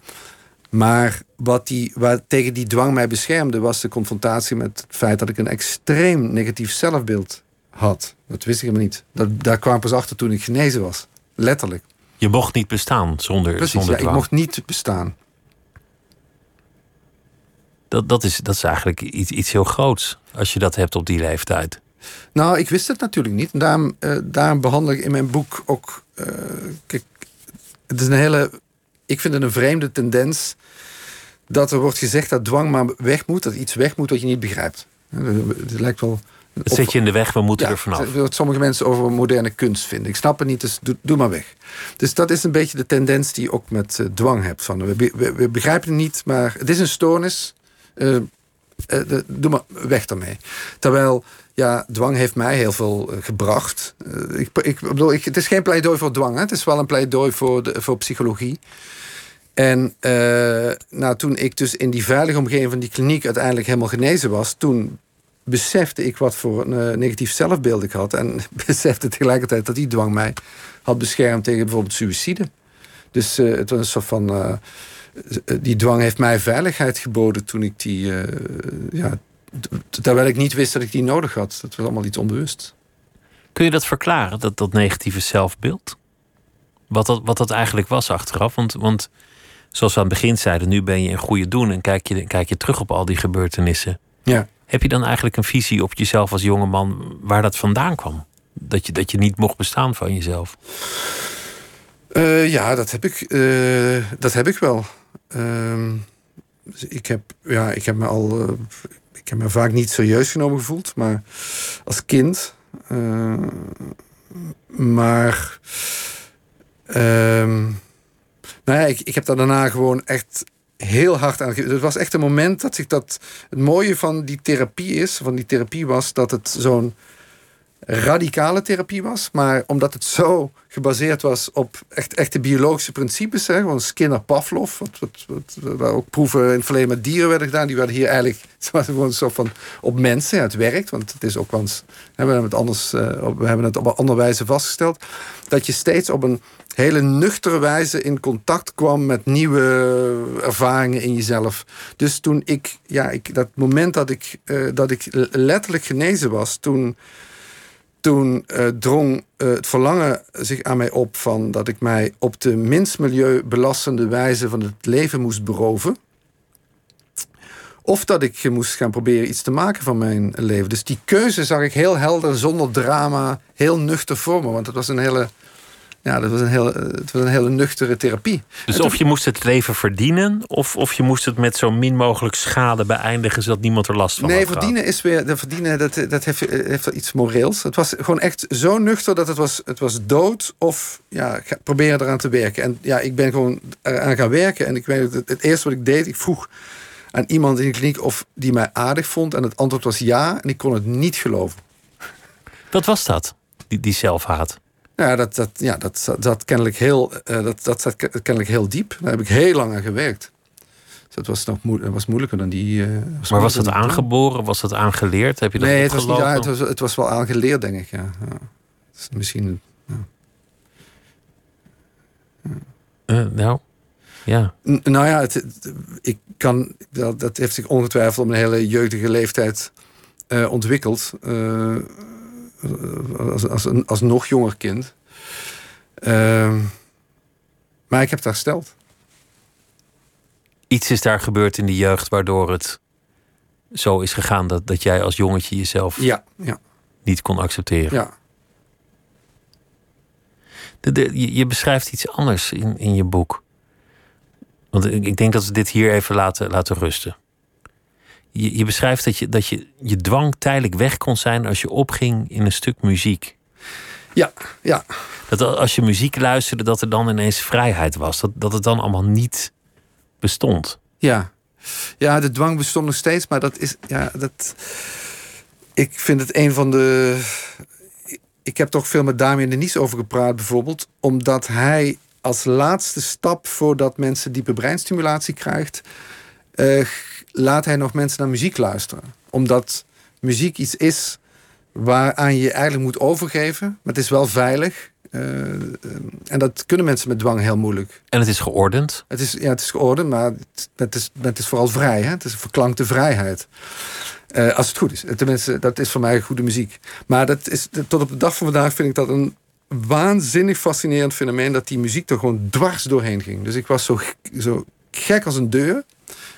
Maar wat, die, wat tegen die dwang mij beschermde, was de confrontatie met het feit dat ik een extreem negatief zelfbeeld had. Dat wist ik helemaal niet. Dat, daar kwam pas achter toen ik genezen was. Letterlijk. Je mocht niet bestaan zonder, Precies, zonder ja, ik mocht niet bestaan. Dat, dat, is, dat is eigenlijk iets, iets heel groots als je dat hebt op die leeftijd. Nou, ik wist het natuurlijk niet. Daarom, uh, daarom behandel ik in mijn boek ook. Uh, kijk, het is een hele. Ik vind het een vreemde tendens. Dat er wordt gezegd dat dwang maar weg moet. Dat iets weg moet wat je niet begrijpt. Het lijkt wel. Het zit je in de weg, we moeten ja, er vanaf. Wat sommige mensen over moderne kunst vinden. Ik snap het niet, dus doe, doe maar weg. Dus dat is een beetje de tendens die je ook met uh, dwang hebt. Van, we, we, we, begrijpen het niet, maar het is een stoornis. Uh, uh, de, doe maar weg daarmee. Terwijl, ja, dwang heeft mij heel veel gebracht. ik, ik bedoel, ik, het is geen pleidooi voor dwang. Hè? Het is wel een pleidooi voor, de, voor psychologie. En nou, toen ik dus in die veilige omgeving van die kliniek uiteindelijk helemaal genezen was, toen besefte ik wat voor een uh, negatief zelfbeeld ik had. En besefte tegelijkertijd dat die dwang mij had beschermd tegen bijvoorbeeld suïcide. Dus uh, het was een soort van. Uh, die dwang heeft mij veiligheid geboden toen ik die. ja, terwijl ik niet wist dat ik die nodig had. Dat was allemaal iets onbewust. Kun je dat verklaren, dat, dat negatieve zelfbeeld? Wat dat, wat dat eigenlijk was achteraf? Want, want zoals we aan het begin zeiden, nu ben je in goede doen en kijk je, kijk je terug op al die gebeurtenissen. Ja. Heb je dan eigenlijk een visie op jezelf als jongeman waar dat vandaan kwam? Dat je, dat je niet mocht bestaan van jezelf? Uh, ja, dat heb ik, uh, dat heb ik wel. Uh, ik, heb, ja, ik heb me al. ik heb me vaak niet serieus genomen gevoeld, maar als kind. Maar. Ehm, nou ja, ik, ik heb daar daarna gewoon echt heel hard aan. Het was echt een moment dat ik dat. Het mooie van die therapie is, van die therapie was dat het zo'n radicale therapie was. Maar omdat het zo gebaseerd was op echt, echte biologische principes. Hè, gewoon Skinner Pavlov. Wat, wat, wat, waar ook proeven in het verleden met dieren werden gedaan. Die werden hier eigenlijk gewoon soort van op mensen. Het werkt, want het is ook wel eens. We hebben het anders. Uh, we hebben het op een andere wijze vastgesteld. Dat je steeds op een hele nuchtere wijze in contact kwam met nieuwe ervaringen in jezelf. Dus toen ik, ja, ik, dat moment dat ik, uh, dat ik letterlijk genezen was, toen toen uh, drong uh, het verlangen zich aan mij op van dat ik mij op de minst milieubelastende wijze van het leven moest beroven. Of dat ik moest gaan proberen iets te maken van mijn leven. Dus die keuze zag ik heel helder, zonder drama, heel nuchter voor me. Want het was een hele ja, dat was een, heel, het was een hele nuchtere therapie. Dus of je moest het leven verdienen, of, of je moest het met zo min mogelijk schade beëindigen, zodat niemand er last van nee, verdienen is weer. De verdienen, dat, dat heeft, heeft iets moreels. Het was gewoon echt zo nuchter dat het was, het was dood of ja, proberen eraan te werken. En ja, ik ben gewoon eraan gaan werken. En ik weet het, het eerste wat ik deed, ik vroeg aan iemand in de kliniek of die mij aardig vond. En het antwoord was ja. En ik kon het niet geloven. Wat was dat, die, die zelfhaat? Ja, dat, dat, ja, dat, dat, kennelijk heel, uh, dat, dat zat kennelijk heel diep. Daar heb ik heel lang aan gewerkt. Dus dat was nog was moeilijker dan die. Uh, was maar was dat aangeboren? Was dat aangeleerd? Heb je dat nee, het was, niet, ja, het, was, het was wel aangeleerd, denk ik. Ja. ja. Dus misschien. Ja. Uh, nou, ja. N nou ja, het, ik kan, dat, dat heeft zich ongetwijfeld op een hele jeugdige leeftijd uh, ontwikkeld. Als, als, een, als nog jonger kind. Uh, maar ik heb het hersteld. Iets is daar gebeurd in de jeugd waardoor het zo is gegaan dat, dat jij als jongetje jezelf ja, ja. niet kon accepteren. Ja. De, de, je, je, beschrijft iets anders in, in je boek. Want ik, ik denk dat we dit hier even laten, laten rusten je, je beschrijft dat je, dat je je dwang tijdelijk weg kon zijn als je opging in een stuk muziek. Ja, ja. Dat als je muziek luisterde, dat er dan ineens vrijheid was. Dat, dat het dan allemaal niet bestond. Ja. ja, de dwang bestond nog steeds, maar dat is. Ja, dat, ik vind het een van de. Ik heb toch veel met Damien de Nies over gepraat, bijvoorbeeld, omdat hij als laatste stap voordat mensen diepe breinstimulatie krijgt, uh, laat hij nog mensen naar muziek luisteren. Omdat muziek iets is waaraan je eigenlijk moet overgeven. Maar het is wel veilig. Uh, en dat kunnen mensen met dwang heel moeilijk. En het is geordend? Het is, ja, het is geordend, maar het, is, het is vooral vrij. Hè? Het is een verklankte vrijheid. Uh, als het goed is. Tenminste, dat is voor mij goede muziek. Maar dat is, tot op de dag van vandaag vind ik dat een waanzinnig fascinerend fenomeen... dat die muziek er gewoon dwars doorheen ging. Dus ik was zo, zo gek als een deur.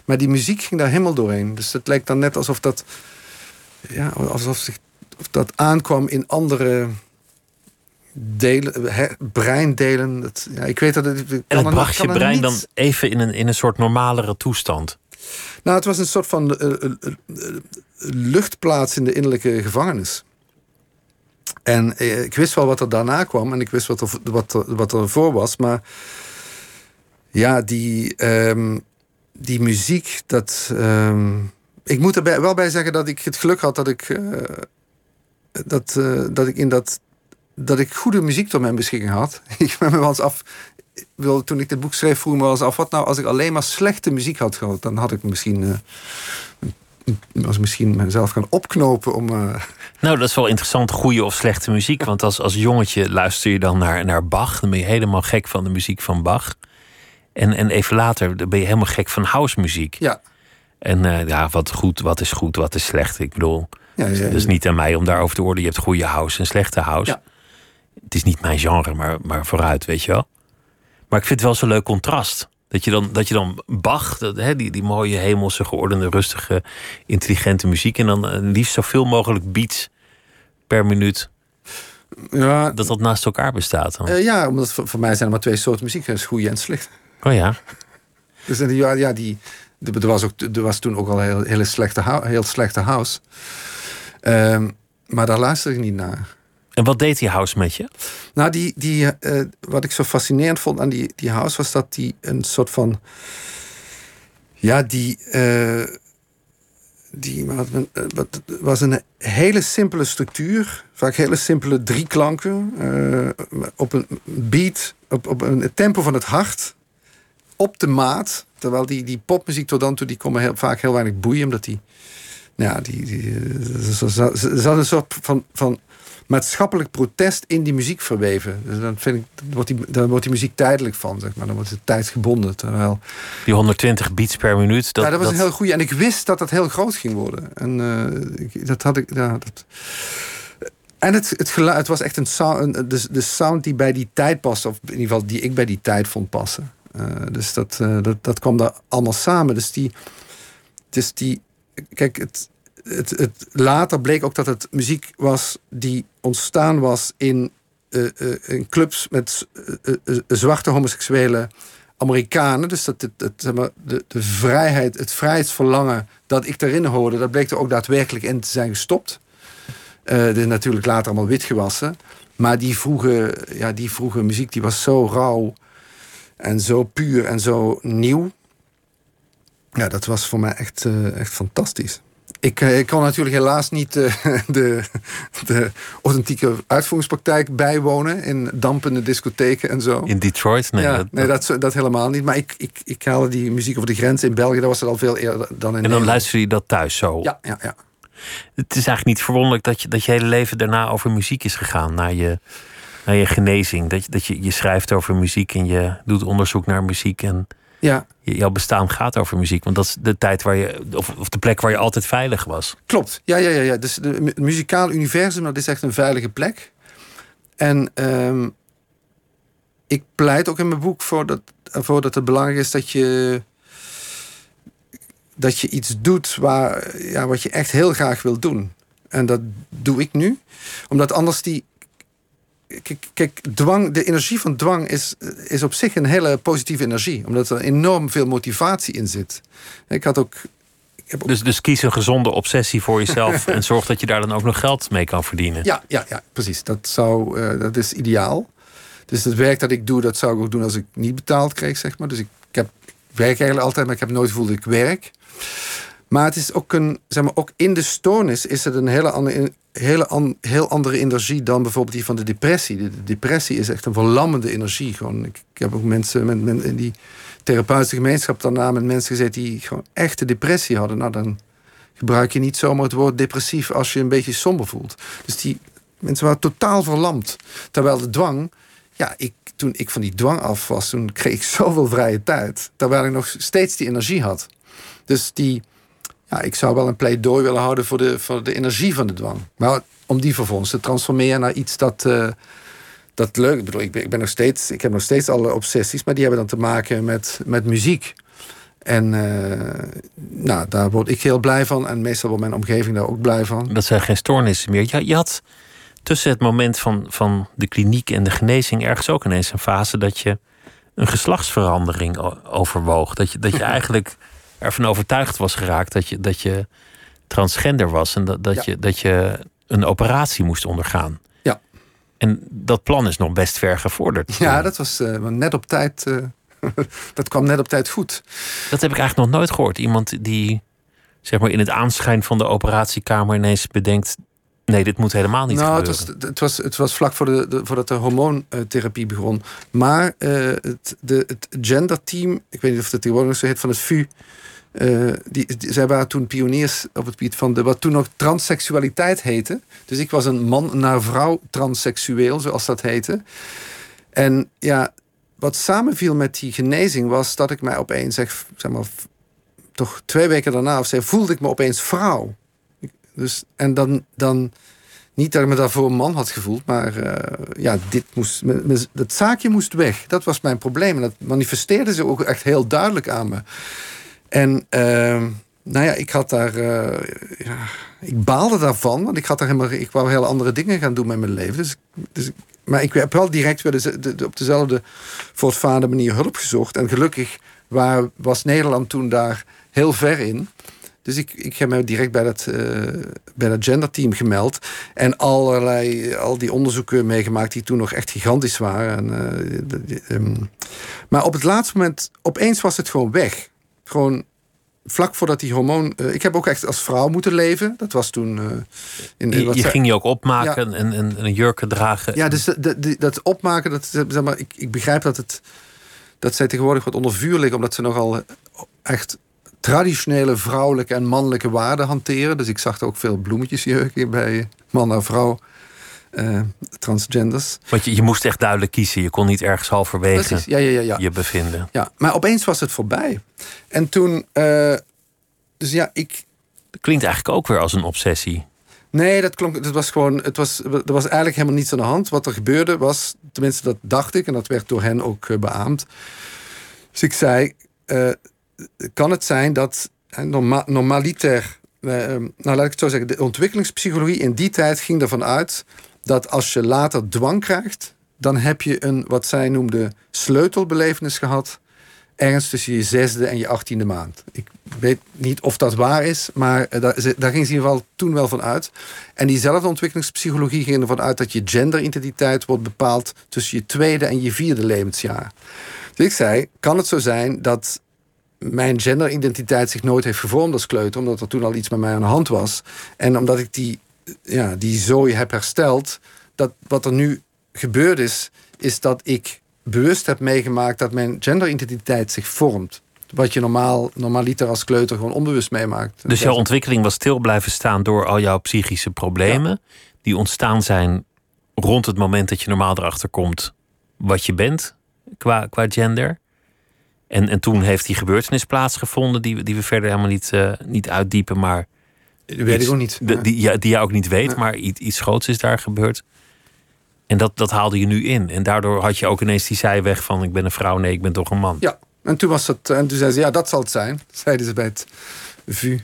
Maar die muziek ging daar helemaal doorheen. Dus het lijkt dan net alsof dat, ja, alsof zich, of dat aankwam in andere delen, breindelen. Dat, ja, ik weet dat het, en het bracht je brein dan even in een, in een soort normalere toestand? Nou, het was een soort van uh, uh, luchtplaats in de innerlijke gevangenis. En ik wist wel wat er daarna kwam en ik wist wat er, wat er, wat er voor was, maar ja, die, um, die muziek, dat. Um, ik moet er wel bij zeggen dat ik het geluk had dat ik. Uh, dat, uh, dat ik in dat. Dat ik goede muziek tot mijn beschikking had. ik ben me wel eens af. Wil, toen ik dit boek schreef, vroeg me wel eens af. Wat nou als ik alleen maar slechte muziek had gehad? Dan had ik misschien. Uh, was misschien mezelf gaan opknopen om. Nou, dat is wel interessant, goede of slechte muziek. Want als, als jongetje luister je dan naar, naar Bach. Dan ben je helemaal gek van de muziek van Bach. En, en even later ben je helemaal gek van house muziek. Ja. En uh, ja, wat goed, wat is goed, wat is slecht. Ik bedoel, ja, ja, ja. het is niet aan mij om daarover te worden. Je hebt goede house en slechte house. Ja. Het is niet mijn genre, maar, maar vooruit, weet je wel. Maar ik vind het wel zo'n leuk contrast. Dat je dan, dat je dan Bach, dat, hè, die, die mooie hemelse, geordende, rustige, intelligente muziek. En dan uh, liefst zoveel mogelijk beats per minuut. Ja, dat dat naast elkaar bestaat. Dan. Uh, ja, omdat voor, voor, mij zijn er maar twee soorten muziek: goede en slecht. Oh ja. Dus die, ja, die, Er was, ook, er was toen ook al heel, hele slechte, heel slechte house. Ehm, maar daar luisterde ik niet naar. En wat deed die house met je? Nou, die, die, uh, wat ik zo fascinerend vond aan die, die house was dat die een soort van. Ja, die. Uh, die wat, was een hele simpele structuur. Vaak hele simpele drie klanken. Uh, op een beat, op, op een tempo van het hart. Op de maat. Terwijl die, die popmuziek tot dan toe, die kon me heel, vaak heel weinig boeien. Omdat die. Nou ja, die, die, had een soort van, van maatschappelijk protest in die muziek verweven. Dus dan, vind ik, dan, wordt die, dan wordt die muziek tijdelijk van, zeg maar. Dan wordt het tijdsgebonden. Terwijl... Die 120 beats per minuut. Dat, ja, dat was een heel goede. En ik wist dat dat heel groot ging worden. En uh, dat had ik. Ja, dat... En het, het geluid het was echt een sound, de, de sound die bij die tijd paste. Of in ieder geval die ik bij die tijd vond passen. Uh, dus dat, uh, dat, dat kwam daar allemaal samen. Dus die. Dus die kijk, het, het, het, later bleek ook dat het muziek was die ontstaan was in, uh, in clubs met zwarte homoseksuele Amerikanen. Dus dat het, zeg maar, de, de vrijheid, het vrijheidsverlangen dat ik daarin hoorde, dat bleek er ook daadwerkelijk in te zijn gestopt. Uh, natuurlijk later allemaal wit gewassen. Maar die vroege, ja, die vroege muziek die was zo rauw en zo puur en zo nieuw. Ja, dat was voor mij echt, echt fantastisch. Ik, eh, ik kon natuurlijk helaas niet uh, de, de authentieke uitvoeringspraktijk bijwonen in dampende discotheken en zo. In Detroit? Nee, ja, dat, nee dat, dat, helemaal niet. Maar ik, ik, ik haalde die muziek over de grens in België, dat was het al veel eerder dan in En dan luister je dat thuis zo? Ja, ja, ja. Het is eigenlijk niet verwonderlijk dat je, dat je hele leven daarna over muziek is gegaan, naar je, naar je genezing. Dat je, dat je, je schrijft over muziek en je doet onderzoek naar muziek en ja. Jouw bestaan gaat over muziek. Want dat is de tijd waar je, of, of de plek waar je altijd veilig was. Klopt. Ja, ja, ja. ja. Dus het muzikale universum, dat is echt een veilige plek. En um, ik pleit ook in mijn boek voor dat, voor dat het belangrijk is dat je. dat je iets doet waar, ja, wat je echt heel graag wil doen. En dat doe ik nu. Omdat anders die kijk, kijk, dwang, de energie van dwang is, is op zich een hele positieve energie. Omdat er enorm veel motivatie in zit. Ik had ook. Dus, dus kies een gezonde obsessie voor jezelf en zorg dat je daar dan ook nog geld mee kan verdienen. Ja, ja, ja precies. Dat, zou, uh, dat is ideaal. Dus het werk dat ik doe, dat zou ik ook doen als ik niet betaald kreeg, zeg maar. Dus ik, ik heb, ik werk eigenlijk altijd, maar ik heb nooit gevoeld dat ik werk. Maar het is ook een, zeg maar, ook in de stoornis is het een hele andere, hele heel andere energie dan bijvoorbeeld die van de depressie. De, depressie is echt een verlammende energie. Gewoon, ik, heb ook mensen met, in die therapeutische gemeenschap daarna met mensen gezeten die gewoon echte depressie hadden. Nou, dan gebruik je niet zomaar het woord depressief als je een beetje somber voelt. Dus die mensen waren totaal verlamd. Terwijl de dwang, ja, ik, toen ik van die dwang af was, toen kreeg ik zoveel vrije tijd. Terwijl ik nog steeds die energie had. Dus die ik zou wel een pleidooi willen houden voor de, voor de energie van de dwang. Maar om die vervolgens te transformeren naar iets dat, uh, dat leuk Ik bedoel, ik ben, ik ben nog steeds, ik heb nog steeds alle obsessies, maar die hebben dan te maken met, met muziek. En uh, nou, daar word ik heel blij van. En meestal wordt mijn omgeving daar ook blij van. Dat zijn geen stoornissen meer. Je, je had tussen het moment van, van de kliniek en de genezing ergens ook ineens een fase dat je een geslachtsverandering overwoog. Dat je, dat je eigenlijk ervan overtuigd was geraakt dat je, dat je transgender was en dat, dat, je, dat je een operatie moest ondergaan. Ja. En dat plan is nog best ver gevorderd. Ja, dat was uh, net op tijd. Uh, dat kwam net op tijd goed. Dat heb ik eigenlijk nog nooit gehoord. Iemand die zeg maar in het aanschijn van de operatiekamer ineens bedenkt. Nee, dit moet helemaal niet nou, gebeuren. Het was, het, was, het was vlak voor de, de, voordat de hormoontherapie begon. Maar uh, het, de, het genderteam, ik weet niet of het tegenwoordig zo heet, van het VU... Uh, die, zij waren toen pioniers op het gebied van de, wat toen nog transseksualiteit heette. Dus ik was een man naar vrouw transseksueel, zoals dat heette. En ja, wat samenviel met die genezing was dat ik mij opeens, zeg, zeg maar, toch twee weken daarna of zo, voelde ik me opeens vrouw. Dus, en dan, dan niet dat ik me daarvoor een man had gevoeld, maar uh, ja, dit moest, dat zaakje moest weg. Dat was mijn probleem. En dat manifesteerde zich ook echt heel duidelijk aan me. En uh, nou ja, ik had daar. Uh, ja, ik baalde daarvan, want ik, had daar helemaal, ik wou heel andere dingen gaan doen met mijn leven. Dus, dus maar ik heb wel direct op dezelfde voortvarende manier hulp gezocht. En gelukkig waar, was Nederland toen daar heel ver in. Dus ik, ik heb me direct bij dat, uh, bij dat genderteam gemeld. En allerlei, al die onderzoeken meegemaakt die toen nog echt gigantisch waren. En, uh, um, maar op het laatste moment, opeens was het gewoon weg. Gewoon vlak voordat die hormoon. Uh, ik heb ook echt als vrouw moeten leven. Dat was toen. Uh, in, in je, je ging je ook opmaken ja. en, en, en jurken dragen. Ja, dus de, de, dat opmaken, dat, zeg maar, ik, ik begrijp dat het. Dat zij tegenwoordig wat onder vuur liggen, omdat ze nogal echt traditionele vrouwelijke en mannelijke waarden hanteren. Dus ik zag er ook veel bloemetjesjurken bij man en vrouw. Uh, transgenders. Want je, je moest echt duidelijk kiezen. Je kon niet ergens halverwege. Ja, ja, ja, ja. je bevinden. Ja, maar opeens was het voorbij. En toen... Uh, dus ja, ik... Dat klinkt eigenlijk ook weer als een obsessie. Nee, dat klonk. Het was gewoon. Het was, er was eigenlijk helemaal niets aan de hand. Wat er gebeurde was, tenminste, dat dacht ik, en dat werd door hen ook uh, beaamd. Dus ik zei: uh, kan het zijn dat norma normaliter. Nou, laat ik het zo zeggen. De ontwikkelingspsychologie in die tijd ging ervan uit dat als je later dwang krijgt, dan heb je een wat zij noemde sleutelbelevenis gehad. Ergens tussen je zesde en je achttiende maand. Ik weet niet of dat waar is, maar daar, daar ging ze in ieder geval toen wel van uit. En diezelfde ontwikkelingspsychologie ging ervan uit dat je genderidentiteit wordt bepaald tussen je tweede en je vierde levensjaar. Dus ik zei: kan het zo zijn dat mijn genderidentiteit zich nooit heeft gevormd als kleuter, omdat er toen al iets met mij aan de hand was. En omdat ik die ja, die zooi heb hersteld. Dat wat er nu gebeurd is, is dat ik bewust heb meegemaakt dat mijn genderidentiteit zich vormt. Wat je normaal, normaliter als kleuter gewoon onbewust meemaakt. Dus jouw ontwikkeling was stil blijven staan door al jouw psychische problemen. Die ontstaan zijn rond het moment dat je normaal erachter komt wat je bent qua, qua gender. En, en toen heeft die gebeurtenis plaatsgevonden, die, die we verder helemaal niet, uh, niet uitdiepen. Maar dat weet ik ook niet. Die, ja, die jij ook niet weet, maar iets, iets groots is daar gebeurd. En dat, dat haalde je nu in. En daardoor had je ook ineens die zijweg van... ik ben een vrouw, nee, ik ben toch een man. Ja, en toen, was het, en toen zei ze, ja, dat zal het zijn. Zeiden ze bij het VU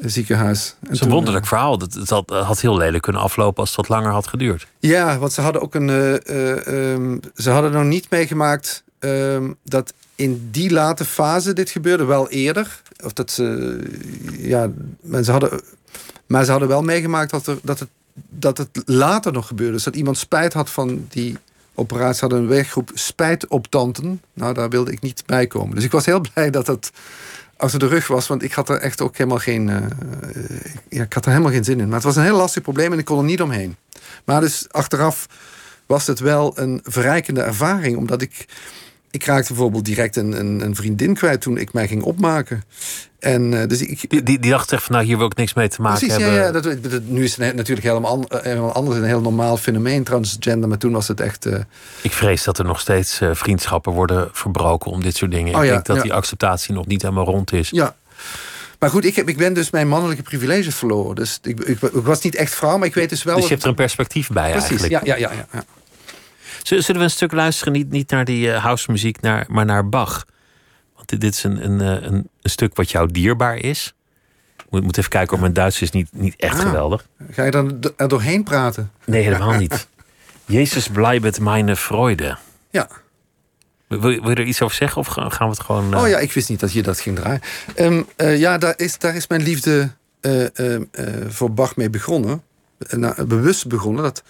ziekenhuis. Het is een wonderlijk uh, verhaal. Het, het had, heel lelijk kunnen aflopen als het wat langer had geduurd. Ja, want ze hadden ook een... Uh, um, ze hadden nog niet meegemaakt um, dat in die late fase dit gebeurde. Wel eerder. Of dat ze, ja, mensen hadden, maar ze hadden wel meegemaakt dat, er, dat, het, dat het later nog gebeurde. Dus dat iemand spijt had van die operatie. Hadden een werkgroep spijt op tanten. Nou, daar wilde ik niet bij komen. Dus ik was heel blij dat het achter de rug was. Want ik had er echt ook helemaal geen, uh, ja, ik had er helemaal geen zin in. Maar het was een heel lastig probleem en ik kon er niet omheen. Maar dus achteraf was het wel een verrijkende ervaring. Omdat ik ik raakte bijvoorbeeld direct een, een, een, vriendin kwijt toen ik mij ging opmaken. En, uh, dus ik, die, die, die dacht echt van nou hier wil ik niks mee te maken precies, hebben. Ja, ja dat, dat, nu is het natuurlijk helemaal, eh, helemaal anders. Een heel normaal fenomeen transgender. Maar toen was het echt... Uh... Ik vrees dat er nog steeds uh, vriendschappen worden verbroken om dit soort dingen. Oh, ik ja, denk dat ja. die acceptatie nog niet helemaal rond is. Ja. Maar goed, ik, heb, ik ben dus mijn mannelijke privileges verloren. Dus ik, ik, ik was niet echt vrouw, maar ik weet dus wel... Dus je hebt er een perspectief bij precies, eigenlijk. Ja, ja, ja, ja. Zullen we een stuk luisteren, niet, niet naar die uh, house muziek, naar, maar naar Bach? Want dit, dit is een, een, een, een, stuk wat jou dierbaar is. Ik moet, moet even kijken, of mijn Duits is niet, niet echt Ah. geweldig. Ga je dan er doorheen praten? Nee, helemaal niet. Jezus blijft meine Freude. Ja. Wil, wil je er iets over zeggen of gaan we het gewoon... Uh... Oh ja, ik wist niet dat je dat ging draaien. Um, uh, ja, daar is, daar is mijn liefde uh, voor Bach mee begonnen. Bewust begonnen. Dat,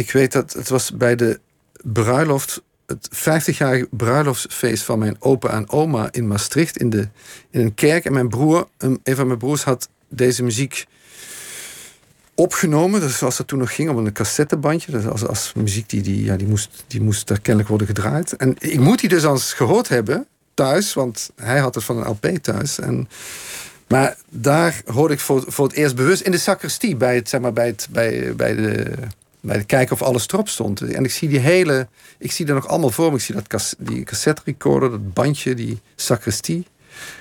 ik weet dat het was bij de bruiloft, het 50-jarige bruiloftsfeest van mijn opa en oma in Maastricht, in, de, in een kerk. En mijn broer, een van mijn broers, had deze muziek opgenomen. Dus zoals dat toen nog ging, op een cassettebandje. Dus als, als muziek die, die, ja, die, moest, die moest daar kennelijk worden gedraaid. En ik moet die dus als gehoord hebben thuis, want hij had het van een LP thuis. En, maar daar hoorde ik voor, voor het eerst bewust in de sacristie, bij, het, zeg maar, bij, het, bij, bij de bij het kijken of alles erop stond. En ik zie die hele, ik zie er nog allemaal voor me. Ik zie dat cas, die cassette recorder, dat bandje, die sacristie.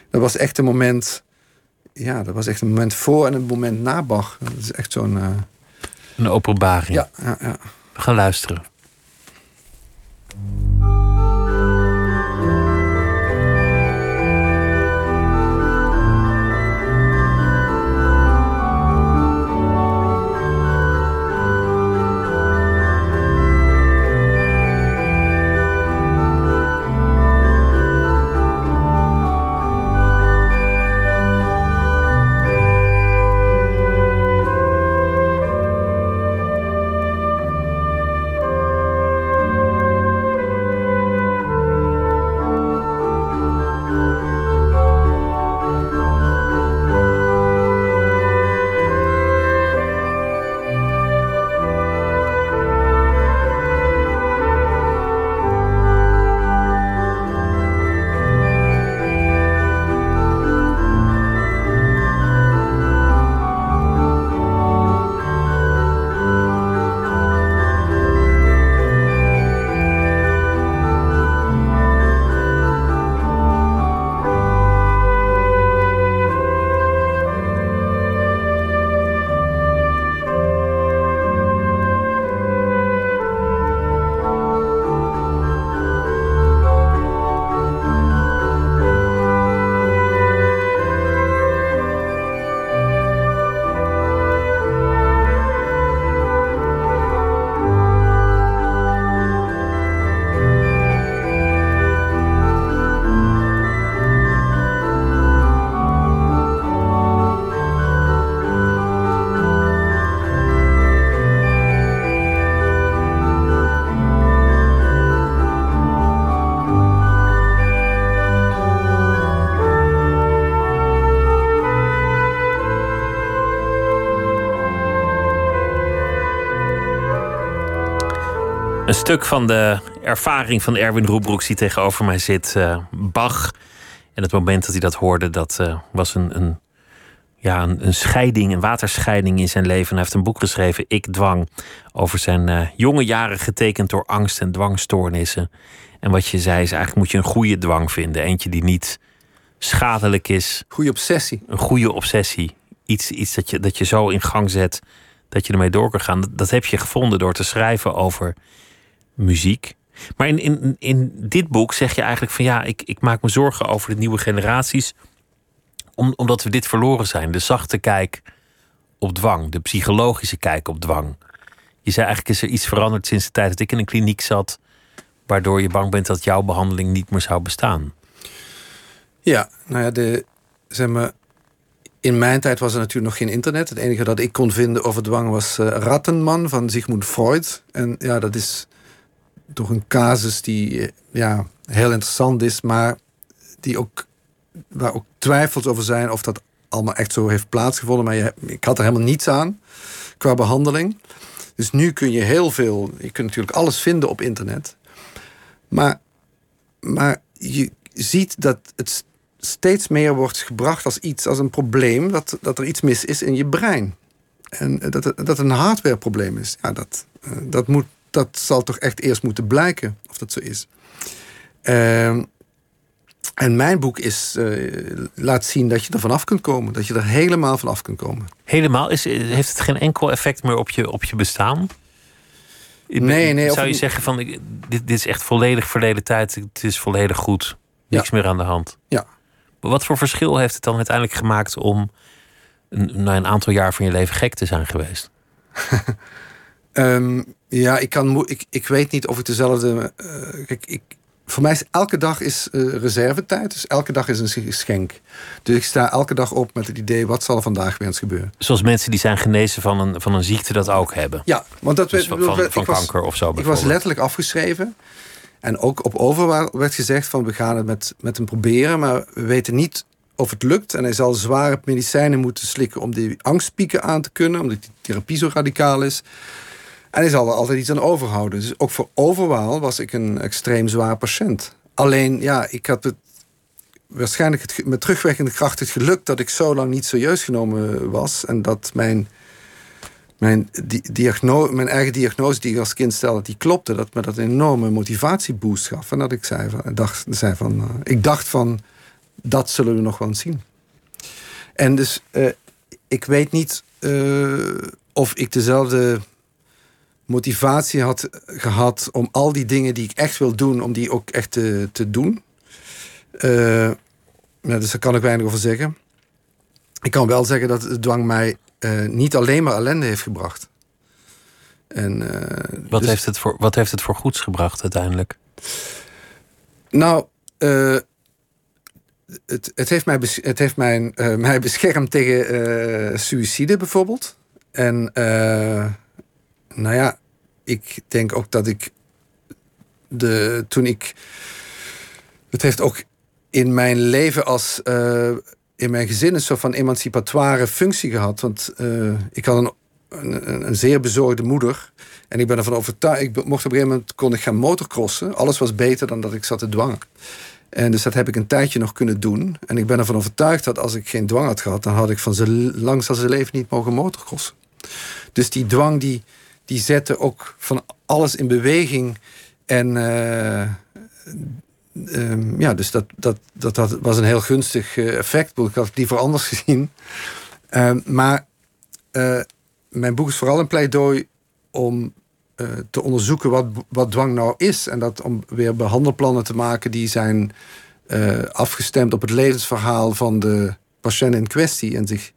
Dat was echt een moment, ja, dat was echt een moment voor en een moment na Bach. Dat is echt zo'n... Uh... Een openbaring. Ja, ja, ja. We gaan luisteren. Stuk van de ervaring van Erwin Roebroeks die tegenover mij zit, uh, Bach. En het moment dat hij dat hoorde, dat uh, was een, een, ja, een, een, scheiding, een waterscheiding in zijn leven. Hij heeft een boek geschreven, Ik Dwang, over zijn uh, jonge jaren getekend door angst en dwangstoornissen. En wat je zei is, eigenlijk moet je een goede dwang vinden. Eentje die niet schadelijk is. Goede obsessie. Een goede obsessie. Iets, iets dat, je, dat je zo in gang zet dat je ermee door kan gaan. Dat, dat heb je gevonden door te schrijven over muziek. Maar in, in, in dit boek zeg je eigenlijk van ja, ik, ik maak me zorgen over de nieuwe generaties. Om, omdat we dit verloren zijn. De zachte kijk op dwang, de psychologische kijk op dwang. Je zei eigenlijk is er iets veranderd sinds de tijd dat ik in een kliniek zat. Waardoor je bang bent dat jouw behandeling niet meer zou bestaan. Ja, nou ja, de, zeg maar, in mijn tijd was er natuurlijk nog geen internet. Het enige dat ik kon vinden over dwang was uh, Rattenman van Sigmund Freud. En ja, dat is toch een casus die eh, ja, heel interessant is, maar die ook, waar ook twijfels over zijn of dat allemaal echt zo heeft plaatsgevonden. Maar je, ik had er helemaal niets aan qua behandeling. Dus nu kun je heel veel, je kunt natuurlijk alles vinden op internet. Maar, maar je ziet dat het steeds meer wordt gebracht als iets, als een probleem, dat, dat er iets mis is in je brein. En dat het, dat een hardwareprobleem is. Ja, dat, eh, dat, moet, dat zal toch echt eerst moeten blijken of dat zo is. Uh, en mijn boek is, uh, laat zien dat je er vanaf kunt komen. Dat je er helemaal vanaf kunt komen. Helemaal? Is, heeft het geen enkel effect meer op je, op je bestaan? Nee, nee. Zou je zeggen van dit, dit is echt volledig verleden tijd. Het is volledig goed. Niks meer aan de hand. Ja. Wat voor verschil heeft het dan uiteindelijk gemaakt om een, na een aantal jaar van je leven gek te zijn geweest? um, ja, ik, kan, ik, ik weet niet of ik dezelfde. Uh, kijk, ik, voor mij is elke dag is uh, reservetijd. Dus elke dag is een geschenk. Dus ik sta elke dag op met het idee: wat zal er vandaag weer eens gebeuren? Zoals mensen die zijn genezen van een, van een ziekte dat ook hebben. Ja, want dat dus van, van, van kanker of zo. Ik was letterlijk afgeschreven. En ook op over werd gezegd van we gaan het met, met hem proberen, maar we weten niet of het lukt. En hij zal zware medicijnen moeten slikken om die angstpieken aan te kunnen, omdat die therapie zo radicaal is. En hij zal er altijd iets aan overhouden. Dus ook voor overwaal was ik een extreem zwaar patiënt. Alleen, ja, ik had het waarschijnlijk het, met terugwerkende kracht het geluk dat ik zo lang niet serieus genomen was. En dat mijn mijn, diagnose, mijn eigen diagnose die ik als kind stelde, die klopte. Dat me dat een enorme motivatieboost gaf. En dat ik zei van, dacht, zei van, uh, ik dacht van, dat zullen we nog wel zien. En dus, uh, ik weet niet uh, of ik dezelfde motivatie had gehad om al die dingen die ik echt wil doen, om die ook echt te, te doen. Ja, dus daar kan ik weinig over zeggen. Ik kan wel zeggen dat de dwang mij uh, niet alleen maar ellende heeft gebracht. En, uh, wat, dus, heeft het voor, wat heeft het voor goeds gebracht uiteindelijk? Nou, het, het, heeft mij, het heeft mij, mij beschermd tegen suïcide bijvoorbeeld. En nou ja, ik denk ook dat ik de, toen ik. Het heeft ook in mijn leven als in mijn gezin een soort van emancipatoire functie gehad. Want uh, ik had een, een, een, zeer bezorgde moeder. En ik ben ervan overtuigd. Ik mocht op een gegeven moment kon ik gaan motocrossen. Alles was beter dan dat ik zat te dwangen. En dus dat heb ik een tijdje nog kunnen doen. En ik ben ervan overtuigd dat als ik geen dwang had gehad, dan had ik van zijn langs zijn leven niet mogen motocrossen. Dus die dwang die, die zette ook van alles in beweging. En uh, Um, ja, dus dat, dat, dat, dat was een heel gunstig uh, effect. Ik had het liever anders gezien. Um, maar uh, mijn boek is vooral een pleidooi om te onderzoeken wat, wat dwang nou is. En dat om weer behandelplannen te maken die zijn afgestemd op het levensverhaal van de patiënt in kwestie. En zich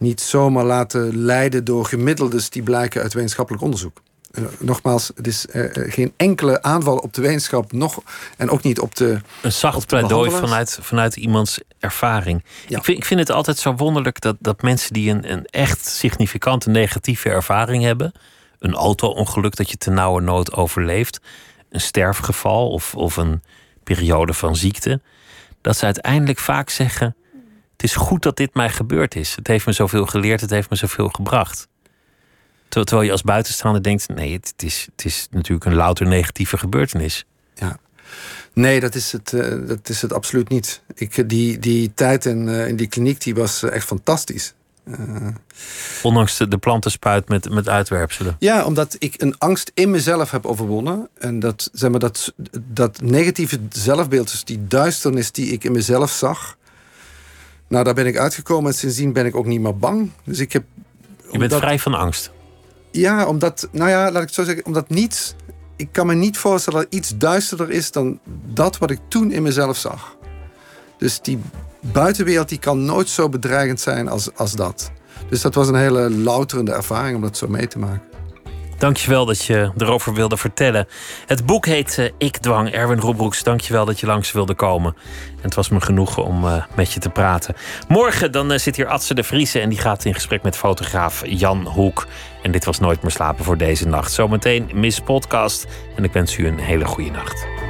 niet zomaar laten leiden door gemiddeldes die blijken uit wetenschappelijk onderzoek. Uh, nogmaals, het is uh, geen enkele aanval op de wetenschap, nog, en ook niet op de. Een zacht pleidooi vanuit, vanuit iemands ervaring. Ja. Ik, vind, ik vind het altijd zo wonderlijk dat, dat mensen die een, een echt significante negatieve ervaring hebben, een auto-ongeluk dat je ten nauwe nood overleeft, een sterfgeval of, of een periode van ziekte, dat ze uiteindelijk vaak zeggen: Het is goed dat dit mij gebeurd is. Het heeft me zoveel geleerd, het heeft me zoveel gebracht. Terwijl je als buitenstaander denkt: nee, het, is, het is natuurlijk een louter negatieve gebeurtenis. Ja. Nee, dat is het, uh, dat is het absoluut niet. Ik, die, die tijd in, uh, in die kliniek die was echt fantastisch. Uh, Ondanks de, de plantenspuit met, met uitwerpselen. Ja, omdat ik een angst in mezelf heb overwonnen. En dat, zeg maar, dat, dat negatieve zelfbeeld, dus die duisternis die ik in mezelf zag. Nou, daar ben ik uitgekomen en sindsdien ben ik ook niet meer bang. Dus ik heb. Je bent vrij van angst. Ja, omdat, nou ja, laat ik het zo zeggen, omdat niets. Ik kan me niet voorstellen dat iets duisterder is dan dat wat ik toen in mezelf zag. Dus die buitenwereld die kan nooit zo bedreigend zijn als, als dat. Dus dat was een hele louterende ervaring om dat zo mee te maken. Dankjewel dat je erover wilde vertellen. Het boek heet uh, Ik Dwang. Erwin Roebroeks, dankjewel dat je langs wilde komen. En het was me genoegen om uh, met je te praten. Morgen dan uh, zit hier Atse de Vriese en die gaat in gesprek met fotograaf Jan Hoek. En dit was Nooit meer slapen voor deze nacht. Zometeen Miss Podcast en ik wens u een hele goede nacht.